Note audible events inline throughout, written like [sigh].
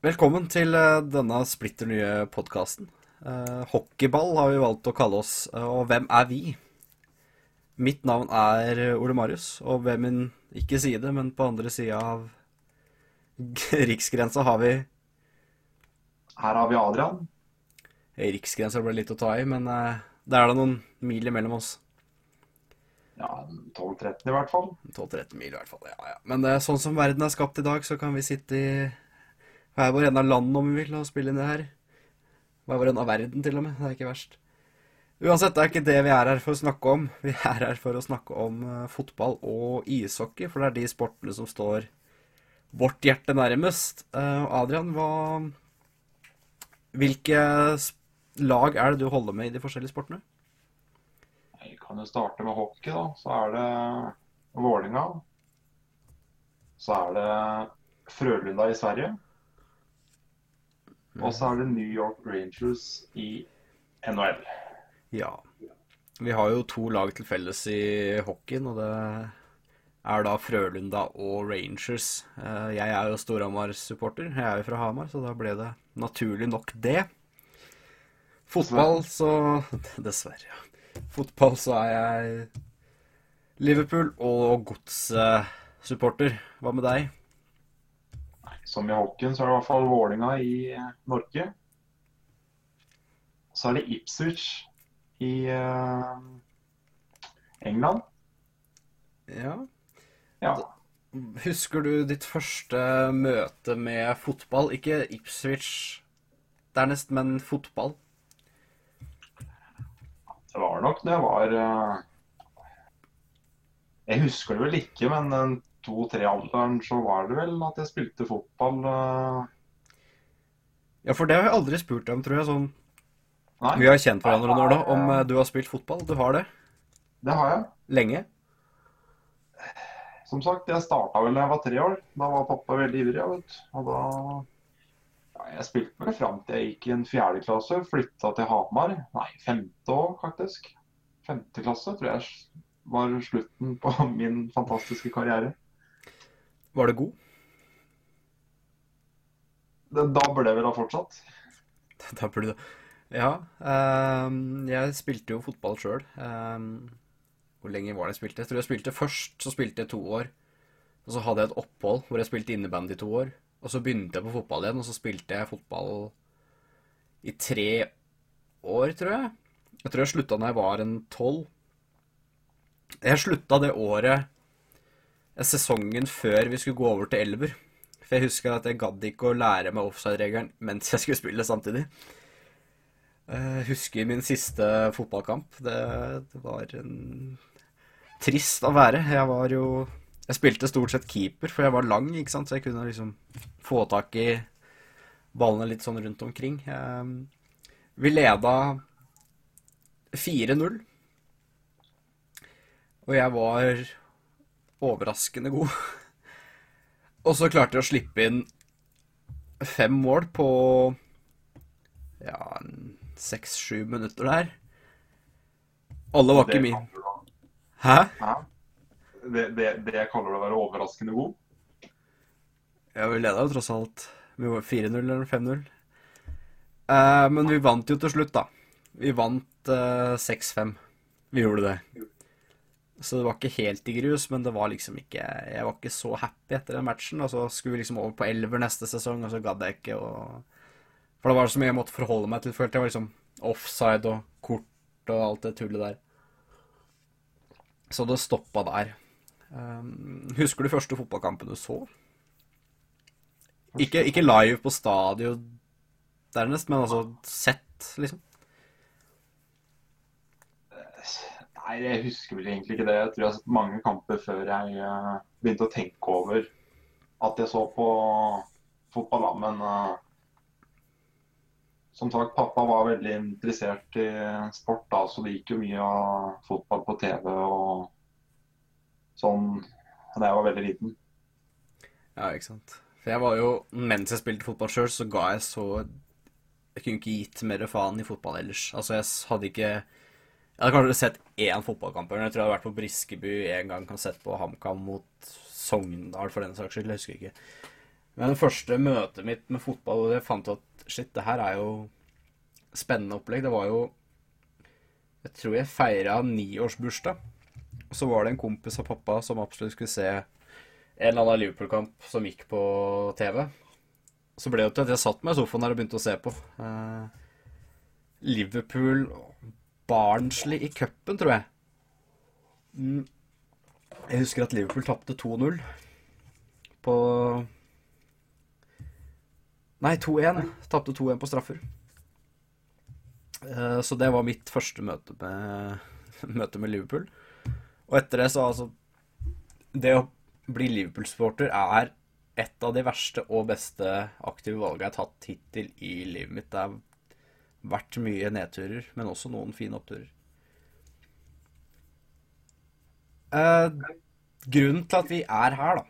Velkommen til eh, denne splitter nye podkasten. hockeyball har vi valgt å kalle oss, eh, og hvem er vi? Mitt navn er Ole Marius, og ved min ikke side, men på andre sida av [laughs] riksgrensa har vi Her har vi Adrian. Riksgrensa ble litt å ta i, men eh, det er da noen mil imellom oss. Ja, 12-13 i hvert fall. 12-13 mil i hvert fall, ja, ja. Men sånn som verden er skapt i dag, så kan vi sitte i hver vår ende av landet om vi vil, og spille inn det her. Hver vår ende av verden, til og med. Det er ikke verst. Uansett, det er ikke det vi er her for å snakke om. Vi er her for å snakke om uh, fotball og ishockey, for det er de sportene som står vårt hjerte nærmest. Uh, Adrian, hva Hvilke lag er det du holder med i de forskjellige sportene? Jeg kan jo starte med hockey, da. Så er det Vålinga. Så er det Frølunda i Sverige. Og så er det New York Rangers i NHL. Ja. Vi har jo to lag til felles i hockeyen, og det er da Frølunda og Rangers. Eh, jeg er jo Storhamar-supporter. Jeg er jo fra Hamar, så da ble det naturlig nok det. Fotball, så [laughs] Dessverre, ja. Fotball, så er jeg Liverpool og godssupporter. Hva med deg? Som i hockeyen så er det i hvert fall Vålinga i Norge. Så er det Ipswich i uh, England. Ja. ja. Husker du ditt første møte med fotball? Ikke Ipswich dernest, men fotball? Det var nok det var uh, Jeg husker det vel ikke, men to-tre-alderen så var det vel at jeg spilte fotball. Uh... Ja, for det har jeg aldri spurt deg om, tror jeg. sånn... Nei. Vi har kjent hverandre nå. Om uh, du har spilt fotball. Du har det? Det har jeg. Lenge? Som sagt, jeg starta vel da jeg var tre år. Da var pappa veldig ivrig. vet Og da ja, Jeg spilte meg fram til jeg gikk i en fjerde klasse. Flytta til Hamar. Nei, femte år, faktisk. Femte klasse tror jeg var slutten på [laughs] min fantastiske karriere. Var det god? Da burde jeg vel ha fortsatt. [laughs] Da burde du Ja. Um, jeg spilte jo fotball sjøl. Um, hvor lenge var det jeg spilte? Jeg tror jeg spilte først, så spilte jeg to år. Og så hadde jeg et opphold hvor jeg spilte innebandy i to år. Og så begynte jeg på fotball igjen, og så spilte jeg fotball i tre år, tror jeg. Jeg tror jeg slutta da jeg var en tolv. Jeg slutta det året sesongen før vi skulle gå over til elver. For jeg husker at jeg gadd ikke å lære meg offside-regelen mens jeg skulle spille samtidig. Jeg husker min siste fotballkamp. Det, det, var en trist å være. Jeg var jo Jeg spilte stort sett keeper, for jeg var lang, ikke sant, så jeg kunne liksom få tak i ballene litt sånn rundt omkring. Vi leda 4-0. Og jeg var overraskende god. Og så klarte jeg å slippe inn fem mål på ja, seks-sju minutter der. Alle var ikke mine. Hæ? Hæ? Det, det, det kaller du å være overraskende god? Ja, vi leda jo tross alt. Vi var 4-0 eller 5-0. Eh, men vi vant jo til slutt, da. Vi vant eh, 6-5. Vi gjorde det. Så det var ikke helt i grus, men det var liksom ikke Jeg var ikke så happy etter den matchen. Og så skulle vi liksom over på elver neste sesong, og så gadd jeg ikke å For det var så mye jeg måtte forholde meg til. Følte jeg var liksom offside og kort og alt det tullet der. Så det stoppa der. Um, husker du første fotballkampen du så? Ikke, ikke live på stadion dernest, men altså sett, liksom? Nei, jeg husker vel egentlig ikke det. Jeg tror jeg har sett mange kamper før jeg uh, begynte å tenke over at jeg så på fotball. Da. Men uh, som sagt, pappa var veldig interessert i sport, da, så det gikk jo mye av fotball på TV og sånn da jeg var veldig liten. Ja, ikke sant. For jeg var jo, mens jeg spilte fotball sjøl, så ga jeg så Jeg kunne ikke gitt mer faen i fotball ellers. Altså, jeg hadde ikke jeg hadde kanskje sett én fotballkamp. Jeg tror jeg hadde vært på Briskeby en gang. Kan sett på HamKam mot Sogndal, for den saks skyld. Jeg husker ikke. Men det første møtet mitt med fotball, og jeg fant at shit, det her er jo spennende opplegg. Det var jo Jeg tror jeg feira niårsbursdag. Og så var det en kompis av pappa som absolutt skulle se en eller annen Liverpool-kamp som gikk på TV. Så ble det til at jeg satt meg i sofaen der og begynte å se på. Eh, Liverpool Barnsley i cupen, tror jeg. Mm. Jeg husker at Liverpool tapte 2-0 på Nei, 2-1. Tapte 2-1 på straffer. Eh, Så det var mitt første møte med, [laughs] møte med Liverpool. Og etter det så altså Det å bli Liverpool-supporter er et av de verste og beste aktive valgene jeg har tatt hittil i livet mitt. Det har vært mye nedturer, men også noen fine oppturer. Eh, grunnen til at vi er her, da,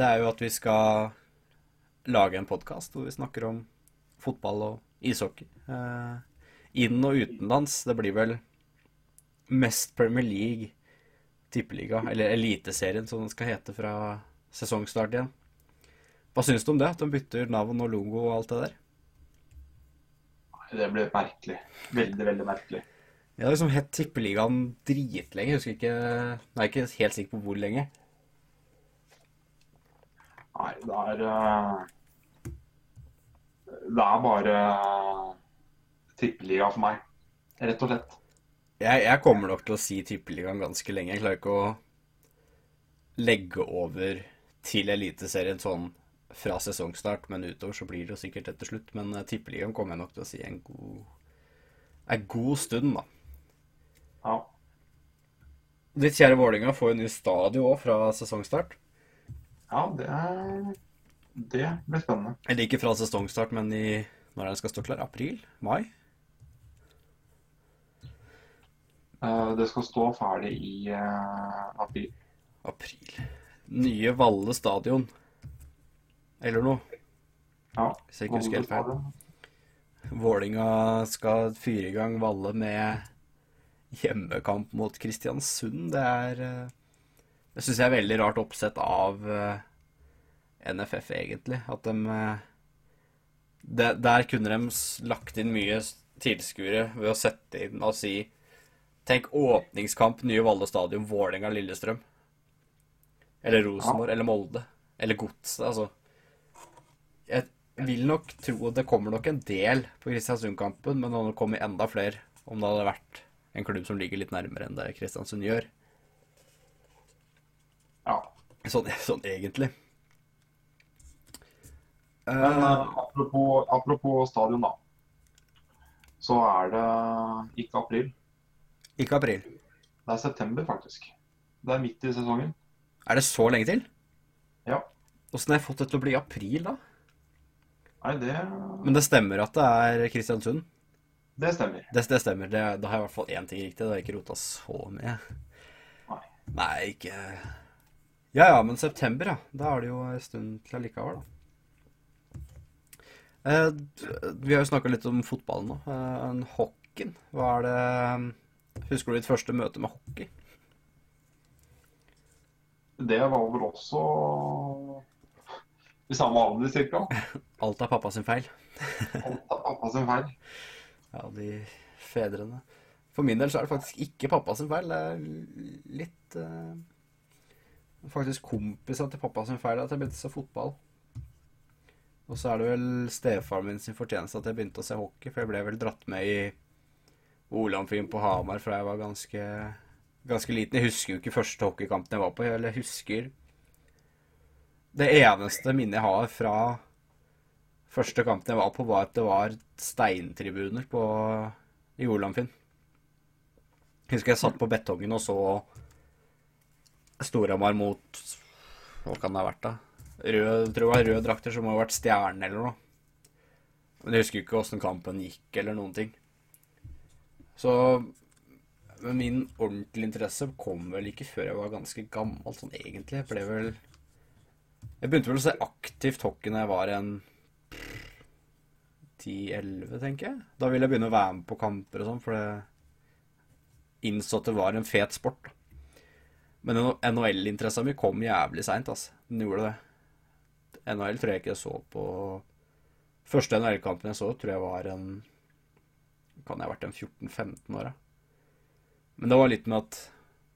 det er jo at vi skal lage en podkast hvor vi snakker om fotball og ishockey. Eh, inn- og utenlands. Det blir vel mest Premier League, tippeliga, eller Eliteserien som den skal hete fra sesongstart igjen. Hva syns du om det? At de bytter navn og logo og alt det der? Det ble merkelig. Veldig, veldig merkelig. Jeg har liksom hett Tippeligaen dritlenge. Jeg husker ikke Nei, ikke helt sikker på hvor lenge. Nei, det er eh, Det er bare tippeliga for meg, rett og slett. Jeg, jeg kommer nok til å si Tippeligaen ganske lenge. Jeg klarer ikke å legge over til Eliteserien sånn fra sesongstart, men utover så blir det jo sikkert etter slutt. Men eh, Tippeligaen kommer jeg nok til å si en god, en god stund, da. Ja. Ditt kjære Vålerenga får jo ny stadion òg fra sesongstart. ja, det er Det blir spennende. Eller ikke fra sesongstart, men i når den skal stå klar? April? Mai? Eh, Det skal stå ferdig i eh, april. April. Nye Valle stadion. Eller noe. Ja. Hvis jeg ikke husker helt feil. Vålinga skal fyre i gang Valle med hjemmekamp mot Kristiansund. Det er eh, Det syns jeg er veldig rart oppsett av eh, NFF, egentlig. At de eh, det, Der kunne de lagt inn mye tilskuere ved å sette inn og si Tenk åpningskamp, nye Valle stadion, Vålerenga-Lillestrøm. Eller Rosenborg, eller Molde. Eller Godset, altså. Jeg vil nok tro at det kommer nok en del på Kristiansund-kampen, men det hadde kommet enda flere om det hadde vært en klubb som ligger litt nærmere enn det Kristiansund gjør. Ja. Sånn, sånn egentlig. Men eh, apropos, apropos stadion, da. Så er det ikke april. ikke april. Det er september, faktisk. Det er midt i sesongen. Er det så lenge til? Ja. Åssen har jeg fått det til å bli april, da? Nei, det, Men det stemmer at det er Kristiansund. det stemmer. Det, det stemmer. Det, da har jeg i hvert fall én ting riktig. Det har jeg ikke rota så mye. Nei. Nei, ikke Ja ja, men september, ja. Da er det jo en stund til allikevel, da. Eh, vi har jo snakka litt om fotballen nå. Eh, hockeyen. Hva er det Husker du ditt første møte med hockey? Det var vel også i samme alder, cirka. [laughs] Alt er pappa sin feil. Alt er pappa sin feil. [laughs] Ja, de fedrene. For min del så er det faktisk ikke pappa sin feil. Det er litt uh, Faktisk kompisa til pappa sin feil at jeg begynte å se fotball. Og så er det vel stefaren min sin fortjeneste at jeg begynte å se hockey, for jeg ble vel dratt med i Olamfinn på Hamar fra jeg var ganske, ganske liten. Jeg husker jo ikke første hockeykampen jeg var på, eller jeg husker Det eneste minnet jeg har fra første kampen jeg var på, var at det var steintribuner på, i Olamfinn. Jeg husker jeg satt på betongen og så Storhamar mot Hva kan det ha vært, da? Rød, jeg tror var rød drakter som må ha vært stjernen eller noe. Men jeg husker ikke åssen kampen gikk, eller noen ting. Så Men min ordentlige interesse kom vel ikke før jeg var ganske gammel, sånn egentlig. Jeg ble vel Jeg begynte vel å se aktivt hockey når jeg var en 10-11, tenker jeg. Da ville jeg begynne å være med på kamper og sånn, for det innså at det var en fet sport. Men NHL-interessa mi kom jævlig seint, altså. Den gjorde det. NHL tror jeg ikke jeg så på Første NHL-kampen jeg så, tror jeg var en Kan jeg ha vært en 14-15 år, da. Men det var litt med at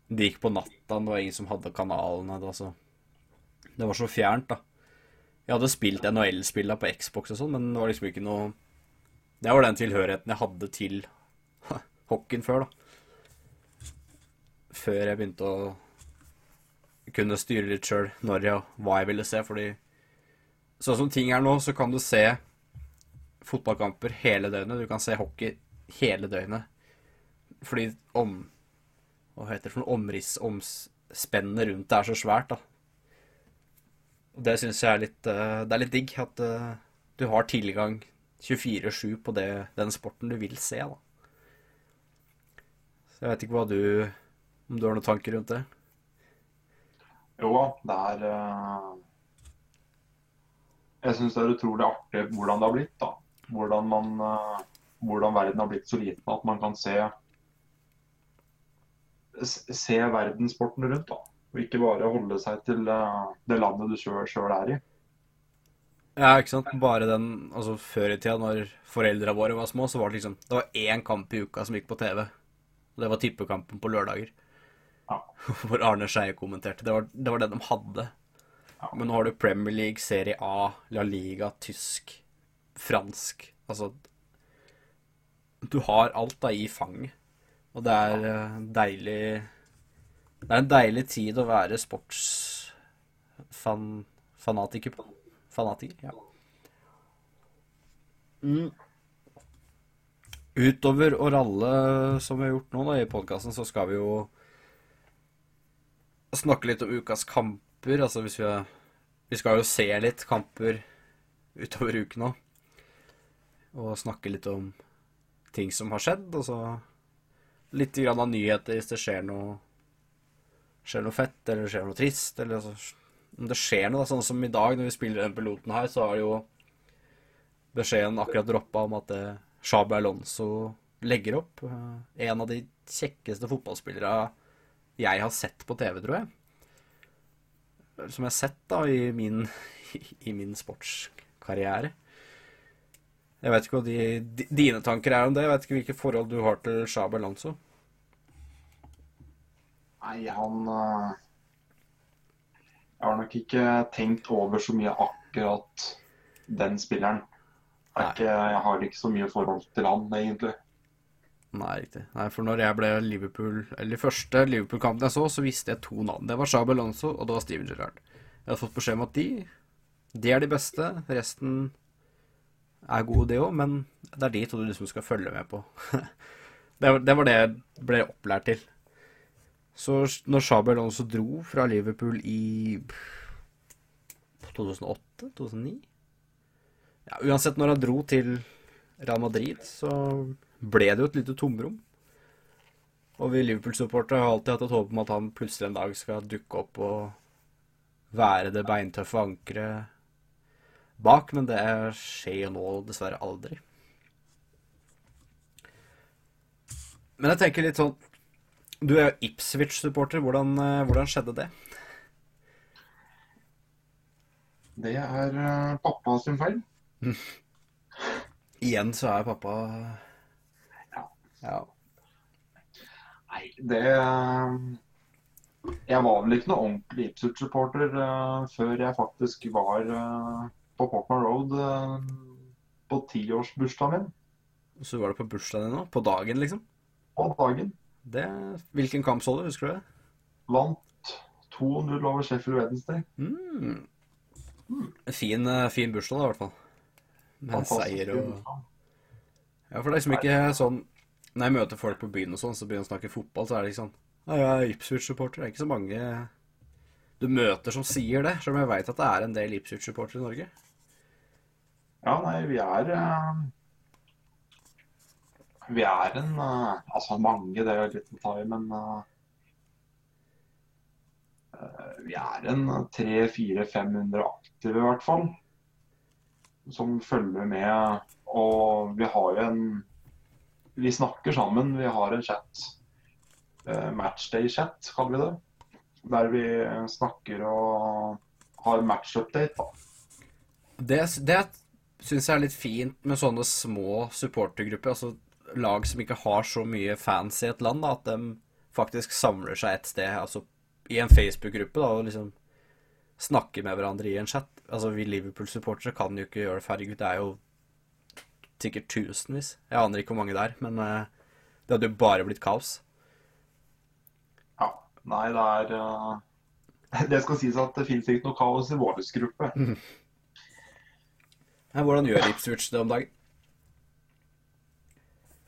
det gikk på natta, det var ingen som hadde kanalene. Det var så, det var så fjernt, da. Jeg hadde spilt NHL-spillene på Xbox og sånn, men det var liksom ikke noe Det var den tilhørigheten jeg hadde til [laughs] hockeyen før, da. Før jeg begynte å kunne styre litt sjøl når jeg, hva jeg ville se, fordi sånn som ting er nå, så kan du se fotballkamper hele døgnet. Du kan se hockey hele døgnet. Fordi om Hva heter det for noe omriss Omspennet rundt det er så svært, da. Og det syns jeg er litt eh, Det er litt digg at eh, du har tilgang 24-7 på det, den sporten du vil se, da. Så jeg vet ikke hva du Om du har noen tanker rundt det? Jo det er eh, Jeg syns det er utrolig artig hvordan det har blitt. da. Hvordan, man, hvordan verden har blitt så liten at man kan se se verdenssporten rundt. da. Og ikke bare holde seg til eh, det landet du sjøl er i. Ja, ikke sant. Bare den Altså, før i tida, når foreldra våre var små, så var det liksom Det var én kamp i uka som gikk på TV. Og det var tippekampen på lørdager. Ja. [laughs] Hvor Arne Skeie kommenterte. Det var, det var det de hadde. Ja. Men nå har du Premier League, Serie A, La Liga, tysk, fransk Altså Du har alt da i fanget. Og det er eh, deilig Det er en deilig tid å være sportsfanatiker på. Fanatiker, ja. Mm. Utover å ralle som vi har gjort nå da, i podkasten, så skal vi jo snakke litt om ukas kamper. Altså hvis vi Vi skal jo se litt kamper utover uken òg. Og snakke litt om ting som har skjedd, og så litt grann av nyheter hvis det skjer noe skjer noe fett, eller skjer noe trist, eller altså, om det skjer noe. da, Sånn som i dag, når vi spiller den piloten her, så har jo beskjeden akkurat droppa om at eh, Alonso legger opp. Eh, en av de kjekkeste fotballspillere jeg har sett på TV, tror jeg. Som jeg har sett da i min, [laughs] i min sportskarriere. Jeg vet ikke hva de, dine tanker er om det. Jeg vet ikke hvilke forhold du har til Shabi Alonso. Nei, han eh, Jeg har nok ikke tenkt over så mye akkurat den spilleren. Jeg, ikke, jeg har ikke så mye forhold til han, egentlig. Nei, riktig. Nei, for når jeg ble Liverpool Eller første Liverpool-kampen jeg så, så visste jeg to navn. Det var Shabel Alonso, og det var Steven Gerrard. Jeg har fått beskjed om at de De er de beste. Resten er gode, det òg, men det er de to du liksom skal følge med på. [laughs] det, var, det var det jeg ble opplært til. Så når Shabel også dro fra Liverpool i 2008? 2009? Ja, uansett når han dro til Real Madrid, så ble det jo et lite tomrom. Og vi Liverpool-supportere har alltid hatt et håp om at han plutselig en dag skal dukke opp og være det beintøffe ankeret bak, men det skjer jo nå dessverre aldri. Men jeg tenker litt sånn Du er jo Ipswich-supporter. Hvordan, eh, hvordan skjedde det? Det er eh, pappa sin feil. [laughs] Igjen så er pappa Ja. Ja. Nei, det eh, Jeg var vel ikke noe ordentlig Ipswich-supporter uh, før jeg faktisk var uh, på Portman Road uh, på tiårsbursdagen min. Så var det på bursdagen din nå? På dagen, liksom? På dagen. Det, hvilken kamp så du? Husker du det? Vant 2-0 over Sheffield Wednesday. Mm. Fin, eh, fin bursdag, da, i hvert fall. Med Fantastisk seier og. Ja, for det er liksom ikke sånn Når jeg møter folk på byen og sånn, så begynner jeg å snakke fotball, så er det ikke sånn Ja, jeg er Ipswich-supporter. Det er ikke så mange du møter som sier det, selv om jeg veit at det er en del Ipswich-supportere i Norge. Ja, nei, vi er eh, Vi er en eh, Altså mange, det er litt å ta i, men eh, Vi er en 300-400-500 aktive, i hvert fall. Som følger med. Og vi har jo en Vi snakker sammen. Vi har en chat. Eh, Matchday-chat, kaller vi det. Der vi snakker og har match-update. da. Det, det syns jeg er litt fint med sånne små supportergrupper. Altså lag som ikke har så mye fans i et land, da, at de faktisk samler seg et sted. Altså i en Facebook-gruppe, da, og liksom snakker med hverandre i en chat. Altså vi Liverpool-supportere kan jo ikke gjøre det. Herregud, det er jo sikkert tusenvis. Jeg aner ikke hvor mange det er, men eh, det hadde jo bare blitt kaos. Ja. Nei, det er uh... [laughs] Det skal sies at det finnes ikke noe kaos i vår gruppe. [laughs] Mm. Hvordan gjør Ipswich det om dagen?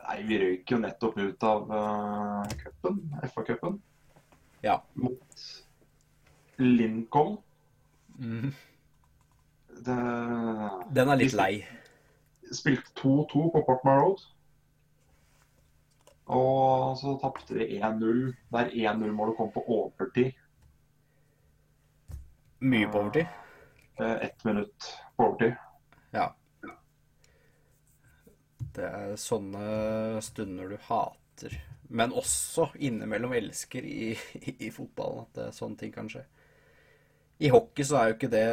Nei, vi røyk jo nettopp ut av uh, cupen, FA-cupen, Ja. mot Lincoln. Mm. Det Den er litt lei. spilte 2-2 på Portman Road. Og så tapte vi 1-0, der 1-0-målet kom på overtid. Mye på overtid. Eh, Ett minutt på overtid. Ja. Det er sånne stunder du hater, men også innimellom elsker i, i, i fotballen, at det, sånne ting kan skje. I hockey så er jo ikke det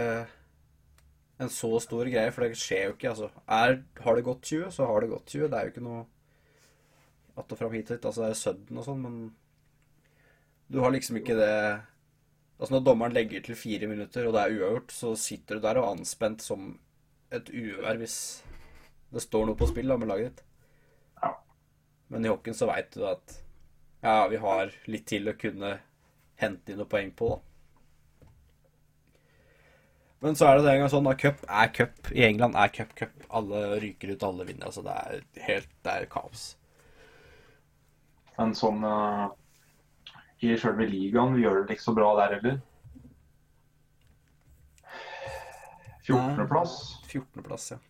en så stor greie, for det skjer jo ikke. Altså, er, har det gått 20, så har det gått 20. Det er jo ikke noe att og fram hit og hit. Altså, det er sudden og sånn, men du har liksom ikke det Altså, når dommeren legger til fire minutter, og det er uavgjort, så sitter du der og anspent som et uvær hvis det står noe på spill da, med laget ditt. Ja. Men i hockeyen så veit du at ja, vi har litt til å kunne hente inn noen poeng på, da. Men så er det det en gang sånn at cup er cup. I England er cup cup. Alle ryker ut, alle vinner. Altså det er helt Det er kaos. Men sånn uh, i sjølve ligaen vi gjør det ikke så bra der heller. 14.-plass. 14.-plass, ja.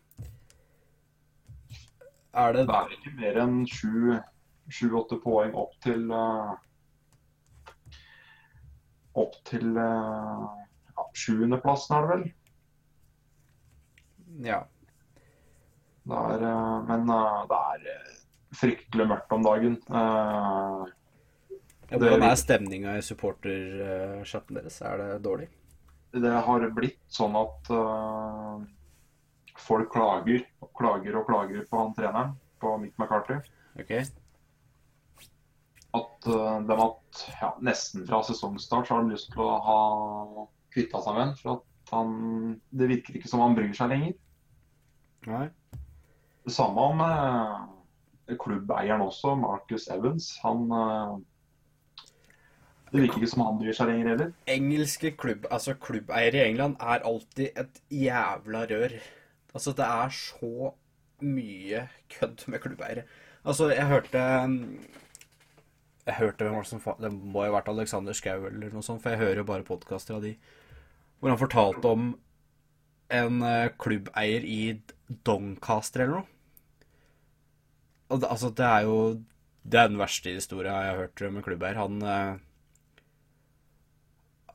Er det Det er ikke mer enn 7-8 poeng opp til uh, Opp til uh, ja, 7.-plassen, er det vel. Ja. Det er, uh, men eh, det er eh, fryktelig mørkt om dagen. Eh, ja hvordan er stemninga i supportersjappen deres? Er det dårlig? det har blitt sånn at eh, folk klager og klager og klager på han treneren, på Mick McCarthy. Ok. At uh, de at ja, nesten fra sesongstart så har de lyst til å ha kvitta seg med ham. For at han Det virker ikke som han bryr seg lenger. Nei. Det samme med klubbeieren også, Marcus Evans. Han uh, Det virker ikke som han bryr seg lenger heller. Engelske klubb, altså klubbeiere i England er alltid et jævla rør. Altså, det er så mye kødd med klubbeiere. Altså, jeg hørte Jeg hørte hvem var det som Det må jo ha vært Alexander Schou eller noe sånt, for jeg hører jo bare podkaster av de. Hvor han fortalte om en eh, klubbeier i Doncaster eller noe. Og det, altså, det er jo Det er den verste historia jeg har hørt med klubbeier. Han eh,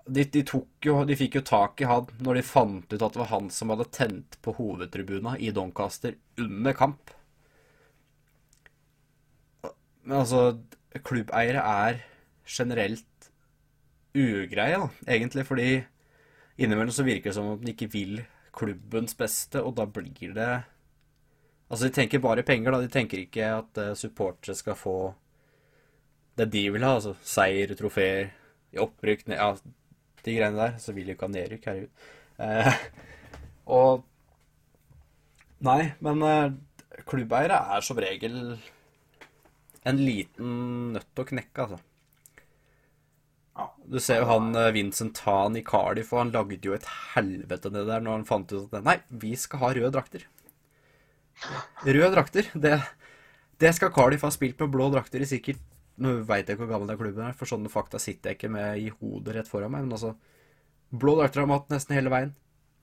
de, de, jo, de fikk jo tak i han når de fant ut at det var han som hadde tent på hovedtribuna i Doncaster under kamp. Men altså, klubbeiere er generelt ugreie, da, egentlig, fordi innimellom så virker det som om de ikke vil klubbens beste, og da blir det Altså, de tenker bare penger, da. De tenker ikke at uh, supportere skal få det de vil ha, altså seier, trofeer, opprykk, ned, ja, de greiene der. Så vil jo ikke ha nedrykk, herregud. Eh, og Nei, men eh, klubbeiere er som regel en liten nøtt å knekke, altså. Ja. Du ser jo han eh, Vincent Tan i Cardiff, og han lagde jo et helvete ned der når han fant ut at nei, vi skal ha røde drakter. Røde drakter, det, det skal Cardiff ha spilt med blå drakter i sikkert Nå veit jeg ikke hvor gammel den klubben er, for sånne fakta sitter jeg ikke med i hodet rett foran meg, men altså Blå drakter har vi hatt nesten hele veien.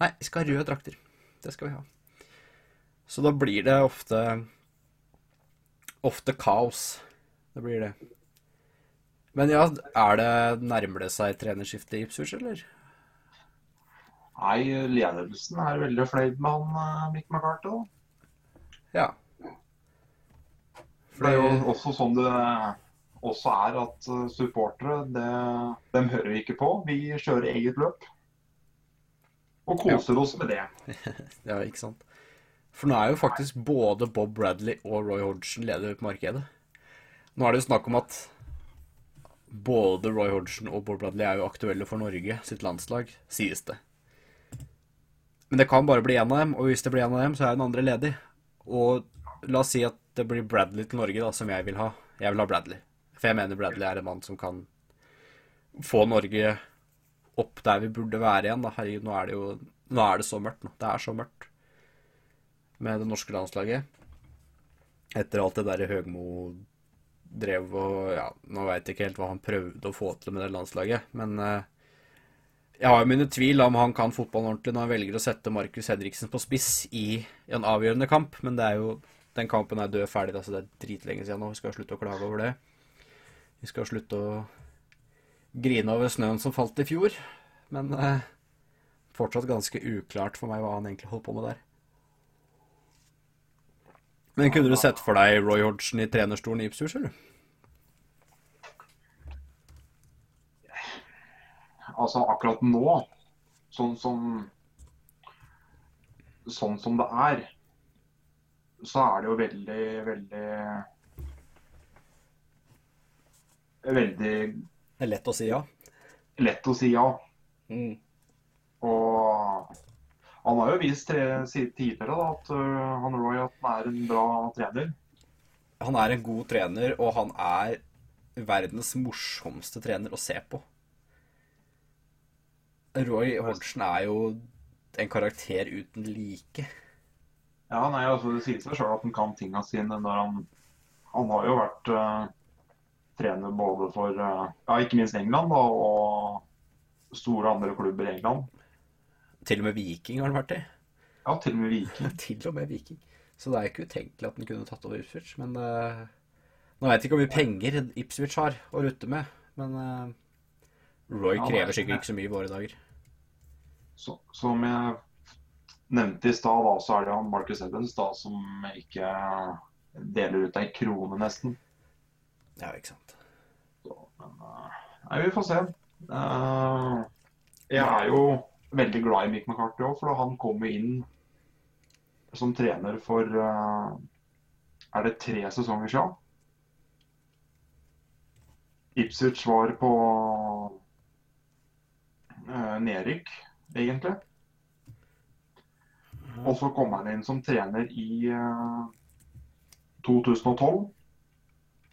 Nei, vi skal ha røde drakter. Det skal vi ha. Så da blir det ofte Ofte kaos. Det blir det. Men ja, er det nærmer det seg trenerskifte i Ipswich, eller? Nei, ledelsen er veldig fornøyd med han eh, Mick McCarthy. Ja. For det er jo også sånn det også er at eh, supportere, det, dem hører vi ikke på. Vi kjører eget løp. Og koser oss med det. [laughs] Ja, ikke sant. For nå er jo faktisk både Bob Bradley og Roy Hodgson leder på markedet. Nå er det jo snakk om at både Roy Hodgson og Bob Bradley er jo aktuelle for Norge sitt landslag, sies det. Men det kan bare bli én av dem, og hvis det blir én av dem, så er den andre ledig. Og la oss si at det blir Bradley til Norge, da, som jeg vil ha. Jeg vil ha Bradley. For jeg mener Bradley er en mann som kan få Norge opp der vi burde være igjen. Da. Herregud, nå er det jo Nå er det så mørkt nå. Det er så mørkt med det norske landslaget. Etter alt det derre Høgmo drev og Ja, nå veit jeg ikke helt hva han prøvde å få til med det landslaget, men eh, jeg har jo mine tvil om han kan fotballen ordentlig når han velger å sette Markus Hedriksen på spiss i en avgjørende kamp, men det er jo den kampen er død ferdig, altså det er dritlenge siden nå. Vi skal slutte å klage over det. Vi skal slutte å grine over snøen som falt i fjor, men eh, fortsatt ganske uklart for meg hva han egentlig holdt på med der. Men kunne du sett for deg Roy Hodgson i trenerstolen i Ipswich, eller? Altså akkurat nå, sånn som Sånn som det er, så er det jo veldig, veldig Veldig Det er lett å si ja. lett å si ja. Mm. Og han har jo vist tre, tidligere da, at øh, han Roy at han er en bra trener. Han er en god trener, og han er verdens morsomste trener å se på. Roy Hodgson er jo en karakter uten like. Ja, nei, altså Det sier seg sjøl at han kan tinga sine når han Han har jo vært øh, trener både for øh, ja, ikke minst England da, og store andre klubber i England. Til og med Viking har han vært i. Ja, til og med Viking. [laughs] Til og med Viking. Så det er ikke utenkelig at han kunne tatt over Ipswich. Men uh, nå vet jeg ikke hvor mye penger Ipswich har å rutte med. Men uh, Roy Ja, krever sikkert ikke så mye i våre dager. Så, som jeg nevnte i stad, så er det jo Marcus Evans da, som ikke deler ut ei krone, nesten. Ja, ikke sant. Så, men, eh, nei, vi får se. Eh, jeg er jo veldig glad i Mick McCarthy òg, for han kom inn som trener for eh, Er det tre sesonger siden? Ipswich var på nedrykk, egentlig. Og så kom han inn som trener i eh, 2012.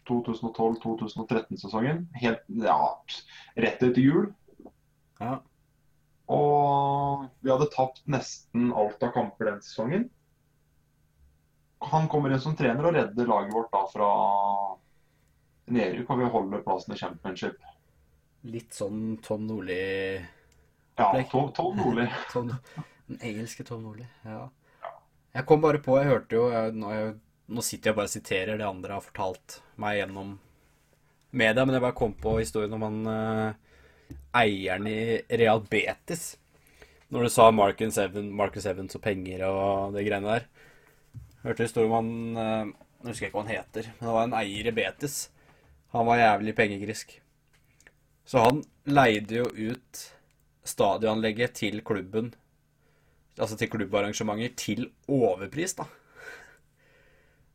2012-2013-sesongen. Helt ja, rett etter jul. Ja. Og vi hadde tapt nesten alt av kamper den sesongen. Han kommer inn som trener og redder laget vårt da fra nedrykk, og vi holder plassen i championship. Litt sånn Tom Nordli Ja, Tom, Tom Nordli. [laughs] Den engelske Tom Nordli. Ja. Jeg kom bare på Jeg hørte jo jeg, nå, jeg, nå sitter jeg bare og siterer det andre har fortalt meg gjennom media, men jeg bare kom på historien om han uh, eieren i Real Betis. Når du sa Marcus Evans, Marcus Evans og penger og det greiene der. Hørte historien om han uh, Nå husker jeg ikke hva han heter, men det var en eier i Betis. Han var jævlig pengegrisk. Så han leide jo ut stadionanlegget til klubben, altså til klubbarrangementer, til overpris, da.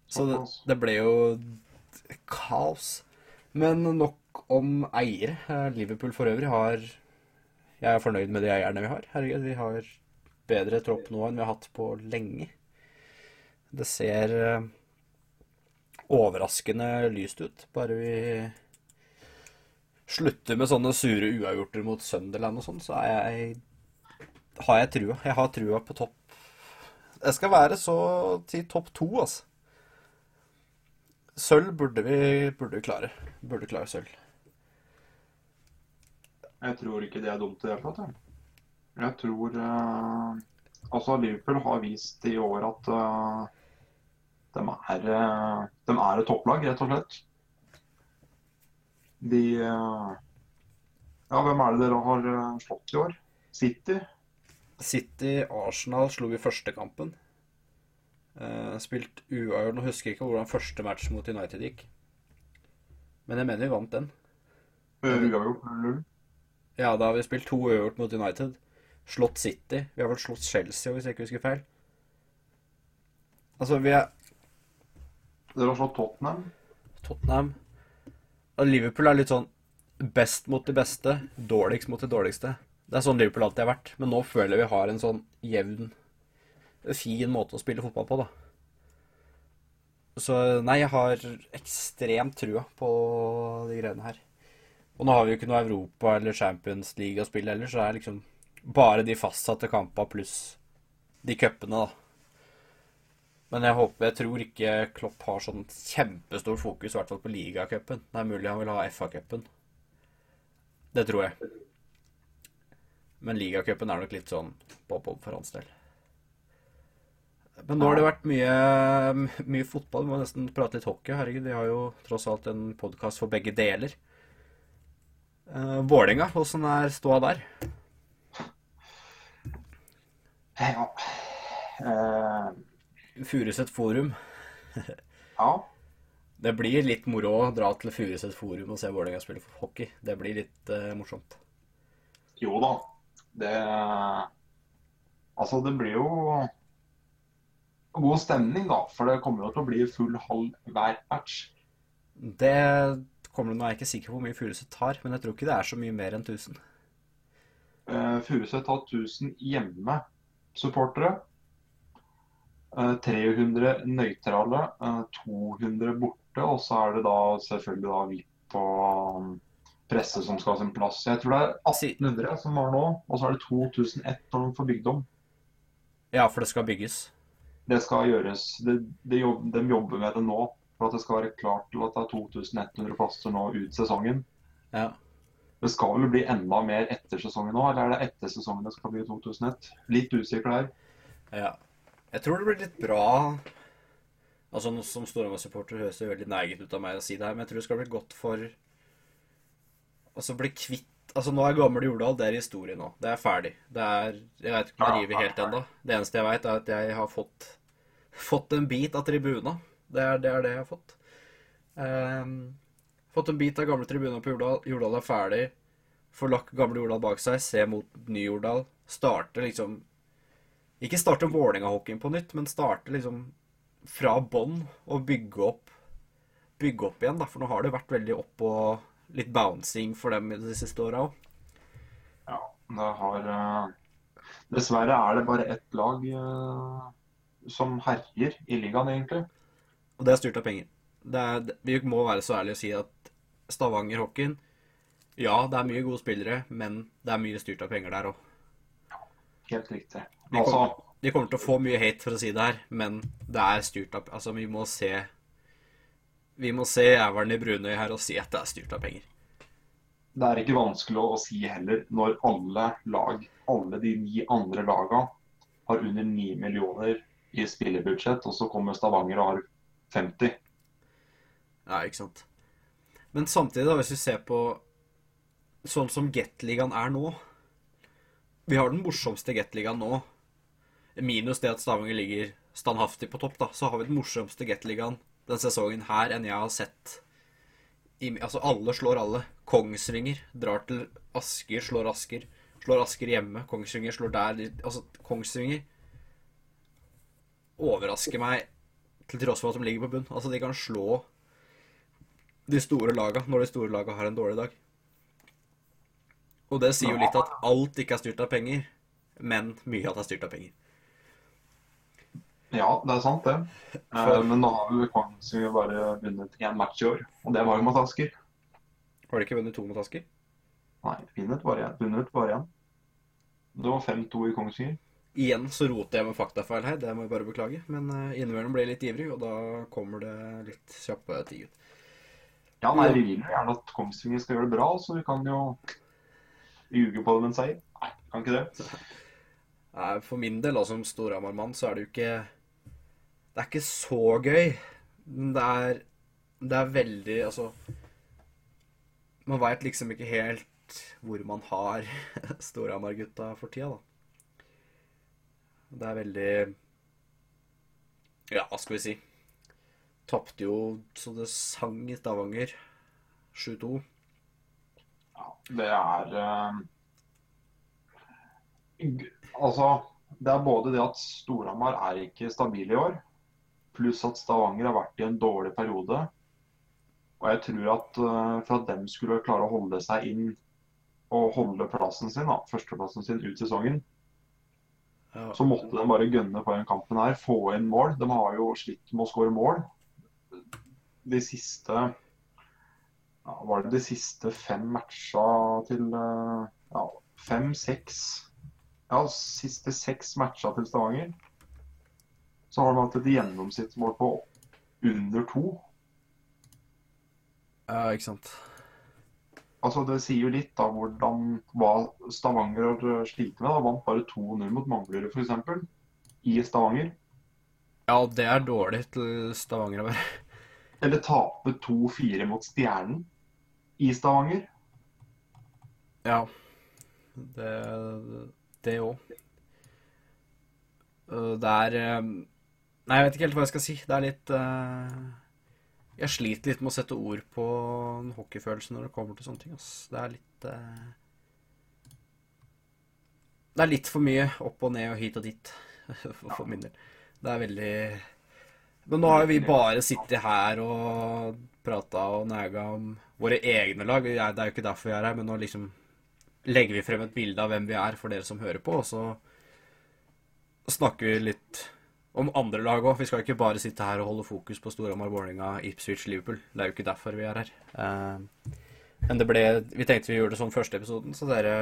Så det, det ble jo kaos. Men nok om eiere. Eh, Liverpool for øvrig har Jeg er fornøyd med de eierne vi har. Herregud, vi har bedre tropp nå enn vi har hatt på lenge. Det ser eh, overraskende lyst ut, bare vi slutter med sånne sure uavgjorter mot Sunderland og sånn, så jeg har jeg trua. Jeg har trua på topp Jeg skal være så til topp to, altså. Sølv burde vi burde klare. Burde klare sølv. Jeg tror ikke det er dumt i det hele tatt. Jeg, tror uh, Altså, Liverpool har vist i år at uh, de, er, uh, de er et topplag, rett og slett. De eh, Ja, hvem er det dere har eh, slått i år? City? City Arsenal slo vi første kampen. Eh, spilt uavgjort. Nå husker jeg ikke hvordan første match mot United gikk. Men jeg mener vi vant den. Uavgjort 0-0. Ja, da har vi spilt to uavgjort mot United. slått City. Vi har vel slått Chelsea, hvis jeg ikke husker feil. Altså, vi er Dere har slått Tottenham. Tottenham Og Liverpool er litt sånn best mot de beste, dårligst mot de dårligste. Det er sånn Liverpool alltid har vært. Men nå føler jeg vi har en sånn jevn, fin måte å spille fotball på, da. Så nei, jeg har ekstremt trua på de greiene her. Og nå har vi jo ikke noe Europa eller Champions League å spille heller, så det er liksom bare de fastsatte kampene pluss de cupene, da. Men jeg håper, jeg tror ikke Klopp har sånn kjempestort fokus, i hvert fall på ligacupen. Det er mulig han vil ha FA-cupen. Det tror jeg. Men ligacupen er nok litt sånn bob-bob for hans del. Men nå har det vært mye, mye fotball. Vi må nesten prate litt hockey. Herregud, vi har jo tross alt en podkast for begge deler. Uh, Vålerenga, åssen er ståa der? Ja. uh, Furuset Forum. ja. Det blir litt moro å dra til Furuset Forum og se Vålerenga spille for hockey. Det blir litt uh, morsomt. Jo da. Det Altså, det blir jo god stemning, da. For det kommer jo til å bli full hall hver match. Det kommer Nå er jeg ikke sikker på hvor mye Furuset tar, men jeg tror ikke det er så mye mer enn 1000. Uh, Furuset har 1000 hjemmesupportere. Uh, 300 nøytrale, uh, 200 borte, og så er det da selvfølgelig da VIP og um, presse som skal ha sin plass. Jeg tror det er 1800 som var nå, og så er det 2001 når de får bygd om. Ja, for det skal bygges. Det skal gjøres. De, de, de jobber med det nå for at det skal være klart til at det er 2100 plasser nå ut sesongen. Ja. Det skal vel bli enda mer etter sesongen nå, eller er det etter sesongen det skal bli 2001? Litt usikker der. Ja. Jeg tror det blir litt bra Altså Som Storhamar-supporter høres det veldig neget ut av meg å si det her, men jeg tror det skal bli godt for Altså bli kvitt Altså Nå er gammel Jordal, det er historie nå. Det er ferdig. Det er Jeg vet ikke om jeg river helt ennå. Det eneste jeg vet, er at jeg har fått fått en bit av tribuna. Det er, det er det jeg har fått. Um, fått en bit av gamle tribuna på Jordal. Jordal er ferdig. Får lagt gamle Jordal bak seg, se mot ny Jordal. Starte liksom Ikke starte Vålerenga-hockeyen på nytt, men starte liksom fra bånn og bygge opp Bygge opp igjen, da. For nå har det vært veldig opp og litt bouncing for dem de siste åra òg. Ja, det har uh, Dessverre er det bare ett lag uh, som herjer i ligaen, egentlig. Og det er styrt av penger. Er, vi må være så ærlige og si at Stavanger-hockeyen Ja, det er mye gode spillere, men det er mye styrt av penger der òg. Helt riktig. De, Altså, kommer- de kommer til å få mye hate, for å si det her, men det er styrt av Altså, vi må se Vi må se jævelen i Brunøy her og si at det er styrt av penger. det er ikke vanskelig å si heller, når alle lag, alle de ni andre laga, har under 9 millioner i spillebudsjett, og så kommer Stavanger og har 50. Ja, ikke sant. Men samtidig, da, hvis vi ser på sånn som Gateligaen er nå Vi har den morsomste Gateligaen nå. Minus det at Stavanger ligger standhaftig på topp, da. Så har vi den morsomste Gateligaen denne sesongen her enn jeg har sett. I, altså, alle slår alle. Kongsvinger drar til Asker, slår Asker. Slår Asker hjemme. Kongsvinger slår der. Altså, Kongsvinger overrasker meg til tross for at de ligger på bunn. Altså, de kan slå de store laga når de store laga har en dårlig dag. Og det sier jo litt at alt ikke er styrt av penger, men mye av det er styrt av penger. Ja, det er sant, det. Eh, For- Men nå har jo Kongsvinger bare vunnet én match i år, og det var jo mot Asker. Har de ikke vunnet to mot Asker? Nei, vunnet bare én. Det var 5-2 i Kongsvinger. Igjen så roter jeg med faktafeil her, det må jeg bare beklage. Men uh, innimellom blir jeg litt ivrig, og da kommer det litt kjappe ting ut. Ja, nei, vi vil jo gjerne at Kongsvinger skal gjøre det bra, så vi kan jo ljuge på det med en seier. Nei, kan ikke det. [laughs] Nei, For min del, som Storhamar-mann, så er det jo ikke Det er ikke så gøy. Men Det er, det er veldig Altså Man veit liksom ikke helt hvor man har [laughs] Storhamar-gutta for tida, da. Det er veldig Ja, hva skal vi si? Tapte jo så det sang i Stavanger. 7-2. Ja, det er uh... Altså, det er både det at Storhamar er ikke stabil i år, pluss at Stavanger har vært i en dårlig periode. Og jeg tror at uh, for at dem skulle klare å holde seg inn og holde plassen sin, da, førsteplassen sin ut sesongen, Ja. så måtte de bare gønne på den kampen her, få inn mål. De har jo slitt med å skåre mål. De siste ja, Var det de siste fem matcha til uh, ja, fem-seks Ja, siste seks matcha til Stavanger. Så har han hatt et gjennomsnittsmål på under to. ja, ikke sant. Altså Det sier jo litt da hvordan hva Stavanger har slitt med. da, Vant bare 2-0 mot Manglerud f.eks. i Stavanger. Ja, det er dårlig til Stavanger å være. Eller tape 2-4 mot Stjernen i Stavanger. Ja. Det det òg. Det er eh, Nei, jeg vet ikke helt hva jeg skal si. Det er litt uh, Jeg sliter litt med å sette ord på en hockeyfølelse når det kommer til sånne ting. Ass. Det er litt uh, Det er litt for mye opp og ned og hit og dit [laughs] for, min del. Det er veldig Men nå har jo vi bare sittet her og prata og næga om våre egne lag. Det er jo ikke derfor vi er her, men nå liksom legger vi frem et bilde av hvem vi er for dere som hører på, og så snakker vi litt om andre lag òg. Vi skal ikke bare sitte her og holde fokus på Storhamar, Vålerenga, Ipswich, Liverpool. Det er jo ikke derfor vi er her. Uh, men det ble Vi tenkte vi gjorde det sånn første episoden, så dere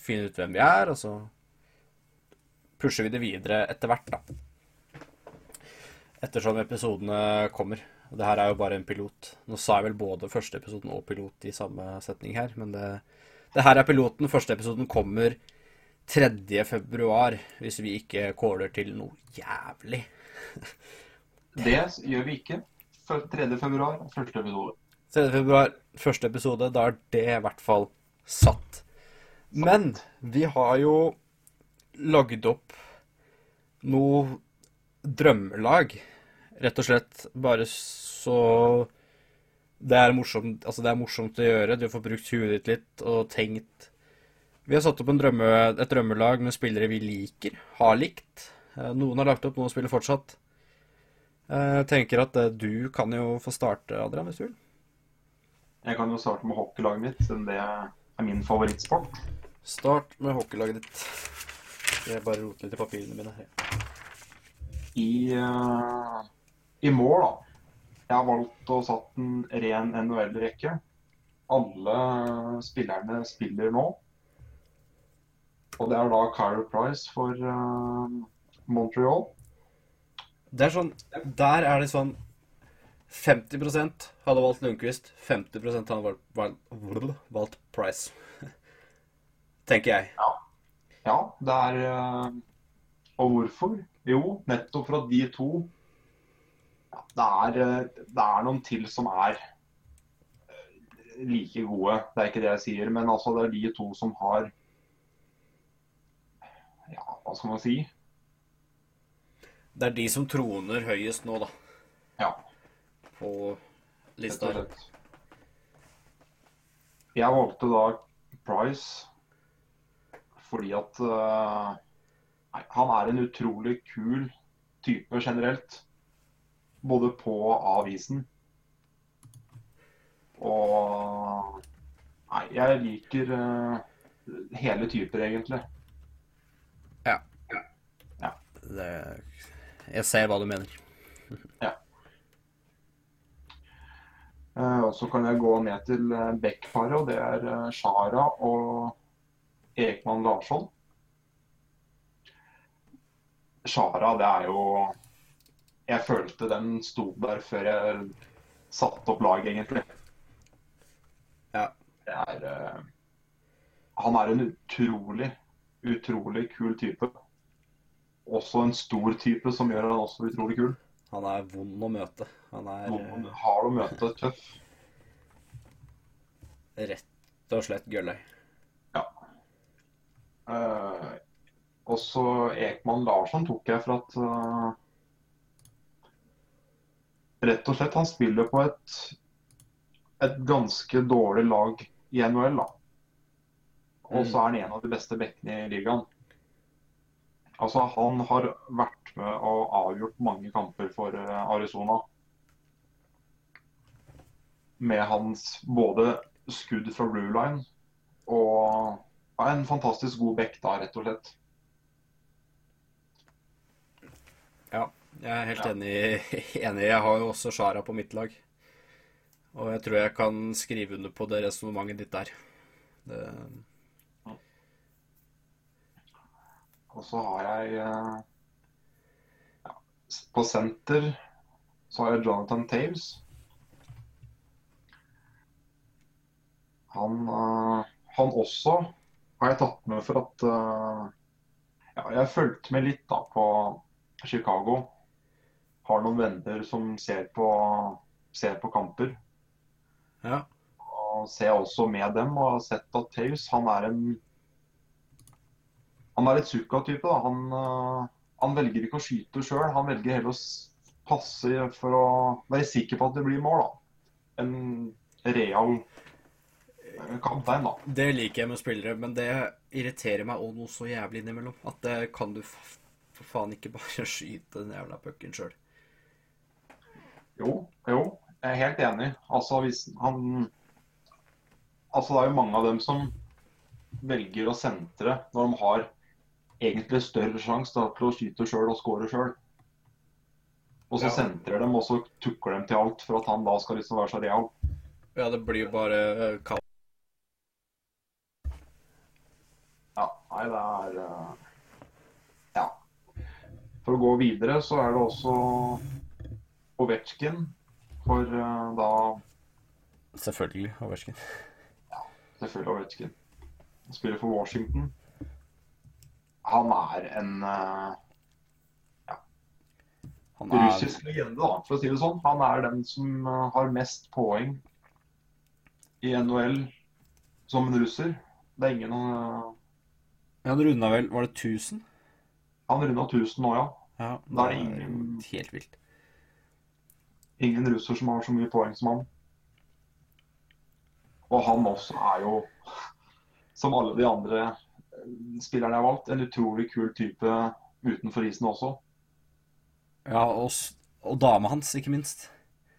finner ut hvem vi er, og så pusher vi det videre etter hvert, da. Ettersom episodene kommer. Og det her er jo bare en pilot. Nå sa jeg vel både første episoden og pilot i samme setning her, men det, det her er piloten. Første episoden kommer 3. februar, hvis vi ikke caller til noe jævlig. [laughs] Det gjør vi ikke. 3. februar, første episode. 3. februar, første episode. Da er det i hvert fall satt. Men vi har jo lagd opp noe drømmelag. Rett og slett bare så det er morsomt, altså det er morsomt å gjøre. Du får brukt huet ditt litt og tenkt. Vi har satt opp en drømme, et drømmelag med spillere vi liker, har likt. Eh, Noen har lagt opp, noen spiller fortsatt. Eh, Jeg tenker at eh, du kan jo få starte, Adrian, hvis du vil. Jeg kan jo starte med hockeylaget mitt, siden det er min favorittsport. Start med hockeylaget ditt. Jeg bare roter litt i papirene mine. her. I, uh, I mål, da. Jeg har valgt å satt en ren NHL-rekke. Alle spillerne spiller nå. Og det er da Kyra Price for uh, Montreal. Det er sånn, Der er det sånn 50 hadde valgt Lundqvist, 50 hadde valgt, valgt, valgt Price. [laughs] Tenker jeg. Ja, det er eh, Og hvorfor? Jo, nettopp for at de to ja, det, er, eh, det er noen til som er like gode. Det er ikke det jeg sier, men altså det er de to som har Ja, hva skal man si? Det er de som troner høyest nå, da, Ja, på lista. Jeg valgte da Price fordi at uh, han er en utrolig kul type generelt. Både på og av isen. Og Nei, jeg liker uh, hele typer, egentlig. Det, jeg ser hva du mener. Ja. og så kan jeg gå ned til eh, Beck-paret, og det er Sjara Shara og Ekman Larsson. Shara, det er jo Jeg følte den sto der før jeg satte opp lag, egentlig. Ja. Det er eh, Han er en utrolig, utrolig kul type. Også en stor type som gjør han også utrolig kul. Han er vond å møte. Han er Noen har å møte tøff. eh, rett og slett gølløy. Eh, også Ekman Larsson tok jeg for at uh, Rett og slett, han spiller på et, et ganske dårlig lag i NHL, da. Og så er han en av de beste bekkene i ligaen. Altså, han har vært med og avgjort mange kamper for eh, Arizona. Med hans både skudd fra blue line og en fantastisk god back da, rett og slett. Ja, jeg er helt Ja. enig, [laughs] enig. Jeg har jo også Shara på mitt lag. Og jeg tror jeg kan skrive under på det resonnementet ditt der. Det, Og så har jeg eh, ja, På senter så har jeg Jonathan Taves. Han, eh, han også har jeg tatt med for at eh, ja, Jeg fulgte med litt da på Chicago. Har noen venner som ser på, ser på kamper. ja. Og ser også med dem og har sett at Taves han er en Han er litt Zucca-type. Han, eh, han velger ikke å skyte sjøl, han velger heller å passe for å være sikker på at det blir mål. da. En real eh, kaptein, da. Det liker jeg med spillere, men det irriterer meg òg noe så jævlig innimellom. At det kan du for faen ikke bare [laughs] skyte den jævla pucken sjøl. Jo, jo, jeg er helt enig. Altså, hvis han Altså, det er jo mange av dem som velger å sentre når de har egentlig større sjanse da, til å skyte sjøl og skåre sjøl. Og så Ja. sentrer dem, og så tukler dem til alt for at han da skal liksom være så real. Ja, det blir bare eh, kaos. Ja, nei, det er eh, Ja. For å gå videre så er det også Ovetsjkin. For eh, da Selvfølgelig, Overskin. Selvfølgelig Ovetsjkin. Spiller for Washington. Han er en ja, Han er russisk legende, da, for å si det sånn. Han er den som eh, har mest poeng i NHL som en russer. Det er ingen eh, Han runda vel Var det 1000? Han runda 1000 nå, ja. Ja, det er ingen- helt vilt. Ingen russer som har så mye poeng som han. Og han også er jo, som alle de andre eh, spillerne jeg har valgt, en utrolig kul type utenfor isen også. Ja, og, og dama hans, ikke minst.